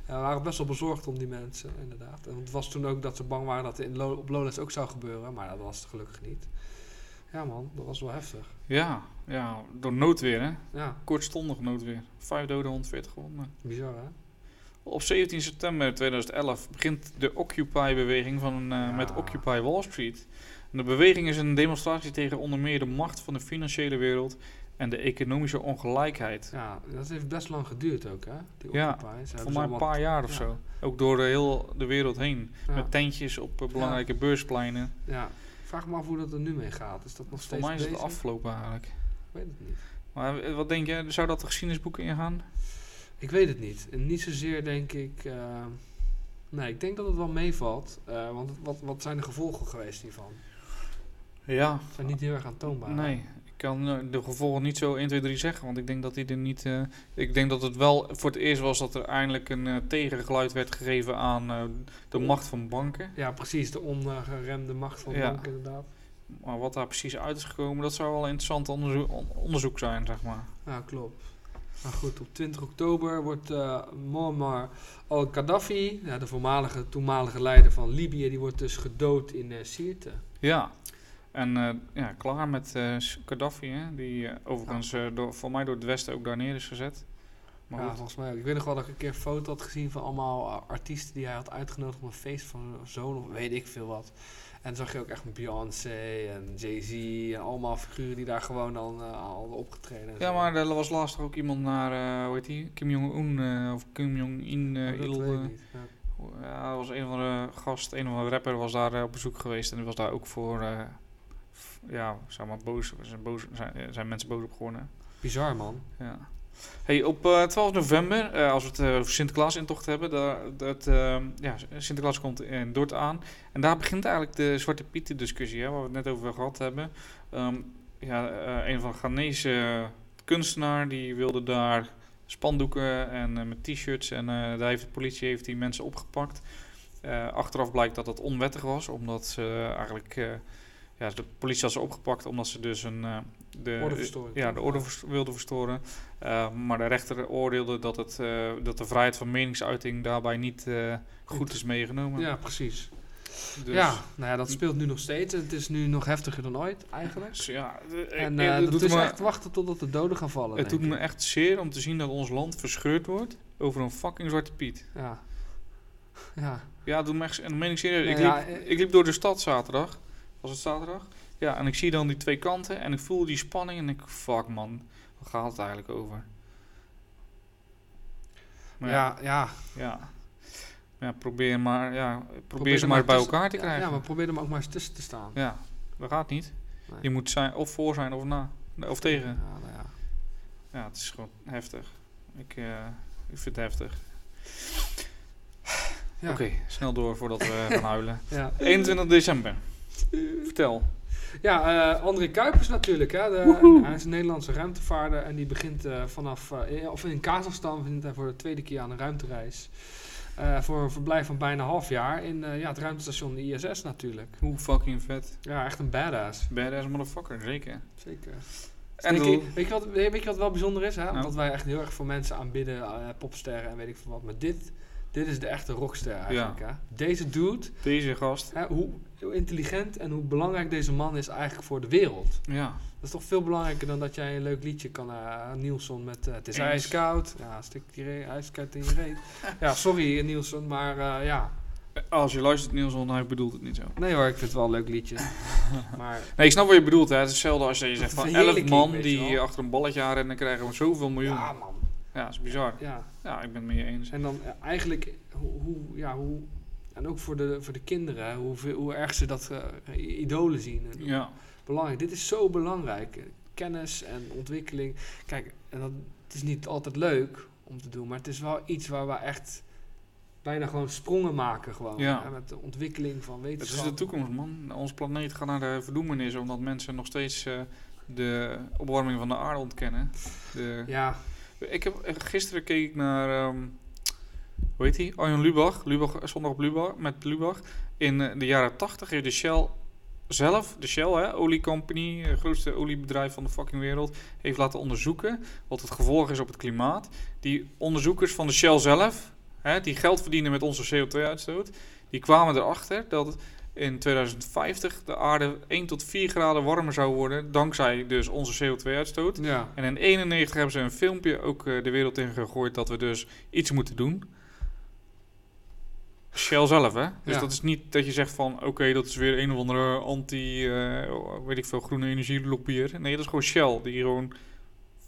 En we waren best wel bezorgd om die mensen, inderdaad. En het was toen ook dat ze bang waren dat het in Lo- op Lowlands ook zou gebeuren, maar dat was het gelukkig niet. Ja man, dat was wel heftig. Ja, ja, door noodweer, hè? Ja, Kortstondig noodweer. Vijf doden, 140 gewonden. bizar hè? Op 17 september 2011 begint de Occupy-beweging van, eh, Ja. met Occupy Wall Street. En de beweging is een demonstratie tegen onder meer de macht van de financiële wereld en de economische ongelijkheid. Ja, dat heeft best lang geduurd ook hè, die Ja, Voor mij een paar jaar of ja. zo. Ook door de heel de wereld heen. Ja. Met tentjes op eh, belangrijke beurspleinen. Ja, vraag me af hoe dat er nu mee gaat. Is dat nog Voor steeds mij is het afgelopen eigenlijk. Ik weet het niet. Maar eh, wat denk je, zou dat de geschiedenisboeken ingaan? Ik weet het niet. En niet zozeer denk ik... eh, nee, ik denk dat het wel meevalt. eh, want wat, wat zijn de gevolgen geweest hiervan? Ja. Ze zijn niet heel erg aantoonbaar. Nee, ik kan eh, de gevolgen niet zo 1, 2, 3 zeggen, want ik denk dat die er niet. ik denk dat het wel voor het eerst was dat er eindelijk een tegengeluid werd gegeven aan de macht van banken. Ja, precies. De ongeremde macht van de Ja. bank inderdaad. Maar wat daar precies uit is gekomen, dat zou wel een interessant onderzoek, on- onderzoek zijn, zeg maar. Ja, klopt. Maar goed, op 20 oktober wordt eh Muammar al-Gaddafi, ja, de voormalige, toenmalige leider van Libië, die wordt dus gedood in eh Sirte. Ja. En eh, ja, klaar met eh, Gaddafi, hè? die overigens door, voor mij door het Westen ook daar neer is gezet. Maar ja, goed. volgens mij ook. Ik weet nog wel dat ik een keer een foto had gezien van allemaal artiesten die hij had uitgenodigd op een feest van zoon of weet ik veel wat. En zag je ook echt Beyoncé en Jay-Z en allemaal figuren die daar gewoon dan eh, al opgetreden. en Ja, maar er was laatst ook iemand naar, eh, hoe heet die? Kim Jong-un eh, of Kim Jong-in. eh, Oh, Il, niet. Ja. Ja, er was een van de gast, een van de rapper was daar op bezoek geweest en die was daar ook voor, ja, zeg maar boos, zijn, boos zijn, zijn mensen boos op geworden. Bizar man. Ja. Hey, op eh, 12 november, eh, als we het eh, over Sinterklaas-intocht hebben, dat, eh, ja, Sinterklaas komt in Dordt aan. En daar begint eigenlijk de Zwarte Pieten discussie, hè, waar we het net over gehad hebben. Ehm, ja, eh, een van de Ghanese kunstenaar, die wilde daar spandoeken en eh, met t-shirts. En eh, daar heeft de politie heeft die mensen opgepakt. Eh, achteraf blijkt dat dat onwettig was, omdat ze eigenlijk... eh, ja, de politie had ze opgepakt omdat ze dus een... de, Ordeverstoring, Ja, de orde vers- wilde verstoren. Eh, maar de rechter oordeelde dat, het, eh, dat de vrijheid van meningsuiting daarbij niet eh, goed is meegenomen. Ja, precies. Dus, Ja, nou ja, dat speelt nu nog steeds. Het is nu nog heftiger dan ooit, eigenlijk. ja, En het doet is me, echt wachten totdat de doden gaan vallen. het doet me echt zeer om te zien dat ons land verscheurd wordt over een fucking Zwarte Piet. Ja. Ja. Ja, doet me echt, en dat meen ik serieus. Ik, Ja, liep, ja, eh, ik liep door de stad zaterdag. Was het zaterdag? Ja, en ik zie dan die twee kanten en ik voel die spanning en ik, fuck man, waar gaat het eigenlijk over? Maar ja, ja, ja. ja. Probeer maar, ja, probeer, Probeer ze maar maar bij elkaar te krijgen. Ja, maar probeer er maar ook maar eens tussen te staan. Ja, dat gaat niet. Nee. Je moet zijn, of voor zijn of na. Of tegen. Ja, nou ja. Ja, het is gewoon heftig. Ik, eh, ik vind het heftig. Ja. Oké, snel door voordat we [LAUGHS] gaan huilen. Ja, 21 december. Vertel. Ja eh, André Kuipers natuurlijk. Hè, de, hij is een Nederlandse ruimtevaarder en die begint eh, vanaf, eh, in- of in Kazachstan, begint hij voor de tweede keer aan een ruimtereis. Eh, voor een verblijf van bijna een half jaar in eh, ja, het ruimtestation ISS natuurlijk. Hoe fucking vet. Ja, echt een badass. Badass motherfucker, zeker. Zeker. En Denk doe- ik- weet, je wat, weet je wat wel bijzonder is? Hè? Nou. Dat wij echt heel erg voor mensen aanbidden, eh, popsterren en weet ik veel wat. Maar dit, dit is de echte rockster eigenlijk. Hè? Deze dude, deze gast. hè, hoe, hoe intelligent en hoe belangrijk deze man is eigenlijk voor de wereld. Ja. Dat is toch veel belangrijker dan dat jij een leuk liedje kan. eh Nielsen met eh, Het is Eens. ijskoud. Ja, stik die re- ijskoud in je reet. [LAUGHS] ja, sorry Nielsen, maar eh, ja. Als je luistert, Nielsen, hij bedoelt het niet zo. Nee hoor, ik vind het wel een leuk liedje. [LAUGHS] maar Nee, ik snap wat je bedoelt. Hè. Het is hetzelfde als je zegt van 11 verheerlijking, man die achter een balletje aan rennen, krijgen we zoveel miljoen. ja Ja, man. dat is bizar. Ja. Ja, ik ben het met je eens. En dan eigenlijk, hoe, hoe, ja, hoe, en ook voor de, voor de kinderen, hoe, hoe erg ze dat eh, idolen zien. En Ja. Belangrijk, dit is zo belangrijk. Eh, Kennis en ontwikkeling. Kijk, en dat, het is niet altijd leuk om te doen, maar het is wel iets waar we echt bijna gewoon sprongen maken. Gewoon, Ja. hè, met de ontwikkeling van Het is wetenschap. de toekomst, man. Ons planeet gaat naar de verdoemenis omdat mensen nog steeds eh, de opwarming van de aarde ontkennen. De, Ja, Ik heb, gisteren keek ik naar, ehm hoe heet die? Arjen Lubach. Lubach, zondag op Lubach, met Lubach. In eh, de jaren 80 heeft de Shell zelf, de Shell, hè, oliecompany, het grootste oliebedrijf van de fucking wereld, heeft laten onderzoeken wat het gevolg is op het klimaat. Die onderzoekers van de Shell zelf, hè, die geld verdienen met onze CO2-uitstoot, die kwamen erachter dat in 2050 de aarde 1 tot 4 graden warmer zou worden, dankzij dus onze CO2-uitstoot. Ja. En in 91 hebben ze een filmpje ook eh, de wereld in gegooid dat we dus iets moeten doen. Shell zelf, hè? Dus Ja. dat is niet dat je zegt van... oké, dat is weer een of andere anti... eh, weet ik veel, groene energielobbyer. Nee, dat is gewoon Shell, die gewoon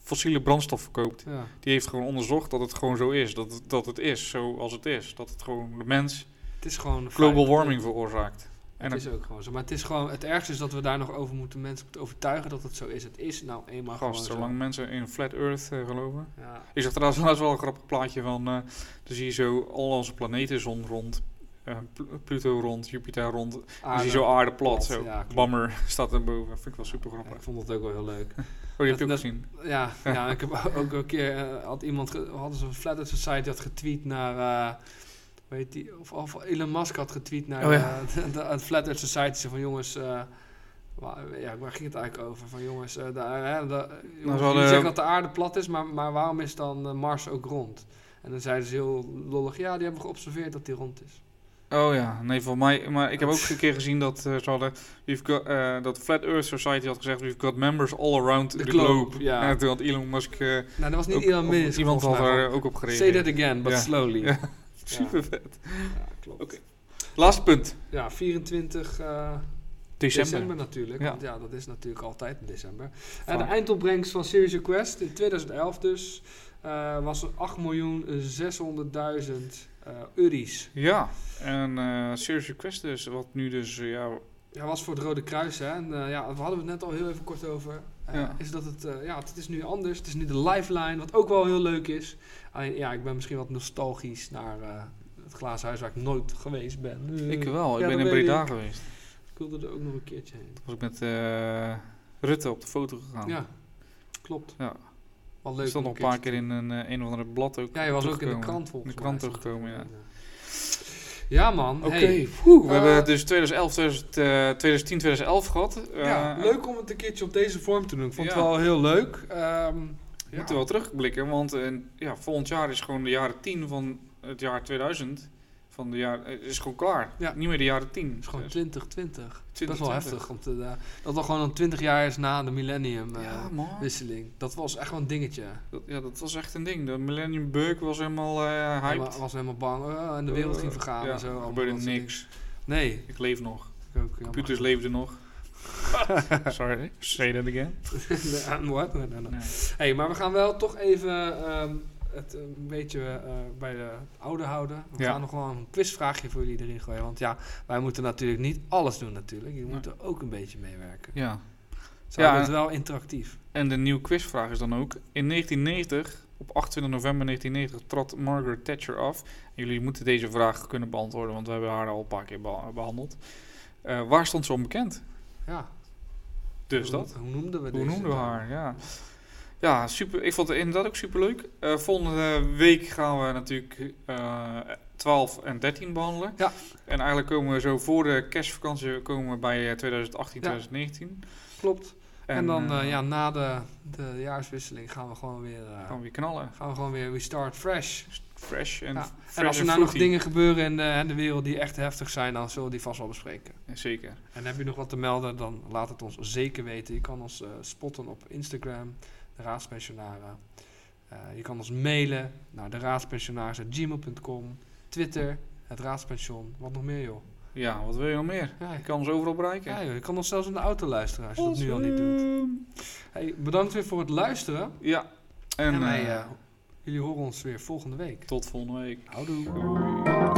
fossiele brandstof verkoopt. ja. Die heeft gewoon onderzocht dat het gewoon zo is. Dat het, dat het is zoals het is. Dat het gewoon de mens Het is gewoon global warming veroorzaakt. En Het is ook gewoon zo. Maar het is gewoon... Het ergste is dat we daar nog over moeten mensen moeten overtuigen dat het zo is. Het is nou eenmaal Gast, gewoon zolang zo. mensen in flat earth eh, geloven... Ja. Ik zag trouwens [LAUGHS] laatst wel een grappig plaatje van. eh dan zie je zo al onze planeten, zon rond, eh, Pl- Pluto rond, Jupiter rond. Dan zie je zo aarde plat. plat, zo. ja. Bammer [LAUGHS] staat er boven. Vind ik wel super Ja, grappig. ik vond het ook wel heel leuk. [LAUGHS] Oh, die heb je ook dat- gezien. Ja, ja ik heb ook een keer had iemand hadden ze een Flat Earth Society had getweet naar weet die of, of Elon Musk had getweet naar Oh ja. de, de, de Flat Earth Society van jongens eh, waar, ja, waar ging het eigenlijk over van jongens eh, de, hè, de, jongens, hadden- zeggen dat de aarde plat is maar, maar waarom is dan eh, Mars ook rond en dan zeiden ze heel lollig ja die hebben geobserveerd dat die rond is Oh ja, nee, voor mij. Maar ik heb ook [LAUGHS] een keer gezien dat ze hadden. We've got, dat Flat Earth Society had gezegd: We've got members all around the, The globe. globe, ja. En toen had Elon Musk. eh, nou dat was niet ook- Elon Musk Iemand had van, ook op say gereageerd. that again but Ja. slowly Ja. [LAUGHS] Super vet. Ja, klopt. Oké. Laatste punt. Ja, 24 eh, December. december. natuurlijk. Ja. Want ja, dat is natuurlijk altijd in december. En Vaak. de eindopbrengst van Serious Request in 2011 dus eh, was 8.600.000 eh euro's. Ja, en eh Serious Request dus, wat nu dus, eh, ja, Ja, was voor het Rode Kruis, hè. En eh, ja, we hadden het net al heel even kort over. Eh, Ja. Is dat het, eh, ja, het is nu anders. Het is nu de lifeline, wat ook wel heel leuk is. Alleen, ja, ik ben misschien wat nostalgisch naar eh, het glazen huis waar ik nooit geweest ben. Eh, ik wel. Ik ben in Breda ik. geweest. Ik wilde er ook nog een keertje heen. was ik met eh, Rutte op de foto gegaan. Ja, klopt. Ja. Wat Ik leuk. stond om nog een paar keer in een, eh, een of andere blad ook Ja, je was ook in de krant volgens In de krant stond teruggekomen, er. ja. Ja, man. Oké, Hey. we Eh, hebben dus 2011, 2000, eh, 2010, 2011 gehad. ja, Eh, leuk om het een keertje op deze vorm te doen. Ik vond Ja. het wel heel leuk. Ehm We moeten wel terugblikken, want eh, ja, volgend jaar is gewoon de jaren 10 van het jaar 2000. Van de jaar, eh, is gewoon klaar. Ja. Niet meer de jaren 10. Het is gewoon Dus- 2020. Dat is wel 2020. heftig. Want eh, dat al gewoon al 20 jaar is na de millennium eh, ja. Dat was echt wel een dingetje. Dat, ja, dat was echt een ding. De Millennium Bug was helemaal eh hyped. Hij was helemaal bang. eh, en de wereld ging Eh, vergaan ja, en zo. er gebeurde niks. Nee. Ik leef nog. Ik ook, Computers leefden nog. [LAUGHS] Sorry, say that again. jammer. [LAUGHS] What? Nee, nee. Hey, maar we gaan wel toch even ehm, het eh, een beetje eh, bij de oude houden. We Ja. gaan nog wel een quizvraagje voor jullie erin gooien. Want ja, wij moeten natuurlijk niet alles doen natuurlijk. Je moet er ook een beetje meewerken. Ja. Zo Ja, het wel interactief. En de nieuwe quizvraag is dan ook... In 1990, op 28 november 1990, trad Margaret Thatcher af. En jullie moeten deze vraag kunnen beantwoorden, want we hebben haar al een paar keer beha- behandeld. Eh, waar stond ze onbekend? Ja. Dus hoe, dat. Hoe noemden we Hoe noemden we dame? haar? Ja. Ja, super. Ik vond het inderdaad ook super leuk. volgende week gaan we natuurlijk eh 12 en 13 behandelen. Ja. En eigenlijk komen we zo voor de kerstvakantie komen we bij eh, 2018, Ja. 2019. Klopt. En, dan eh, eh, ja, na de, de jaarswisseling gaan we gewoon weer, eh, gaan we weer knallen. gaan we gewoon weer we start fresh. Fresh en Ja. En als er nou nog dingen gebeuren in de, in de wereld die echt heftig zijn, dan zullen we die vast wel bespreken. Ja, Zeker. En heb je nog wat te melden, dan laat het ons zeker weten. Je kan ons eh, spotten op Instagram, de Raadspensionaren. Eh, je kan ons mailen naar de raadspensionaren.gmail.com. Twitter, het Raadspension. Wat nog meer, joh? Ja, wat wil je nog meer? Ja, Je kan ons overal bereiken. ja, joh, je kan ons zelfs in de auto luisteren als je dat nu al niet doet. Hey, bedankt weer voor het luisteren. Ja. En, En, wij, eh, jullie horen ons weer volgende week. tot volgende week. Houdoe. Doei.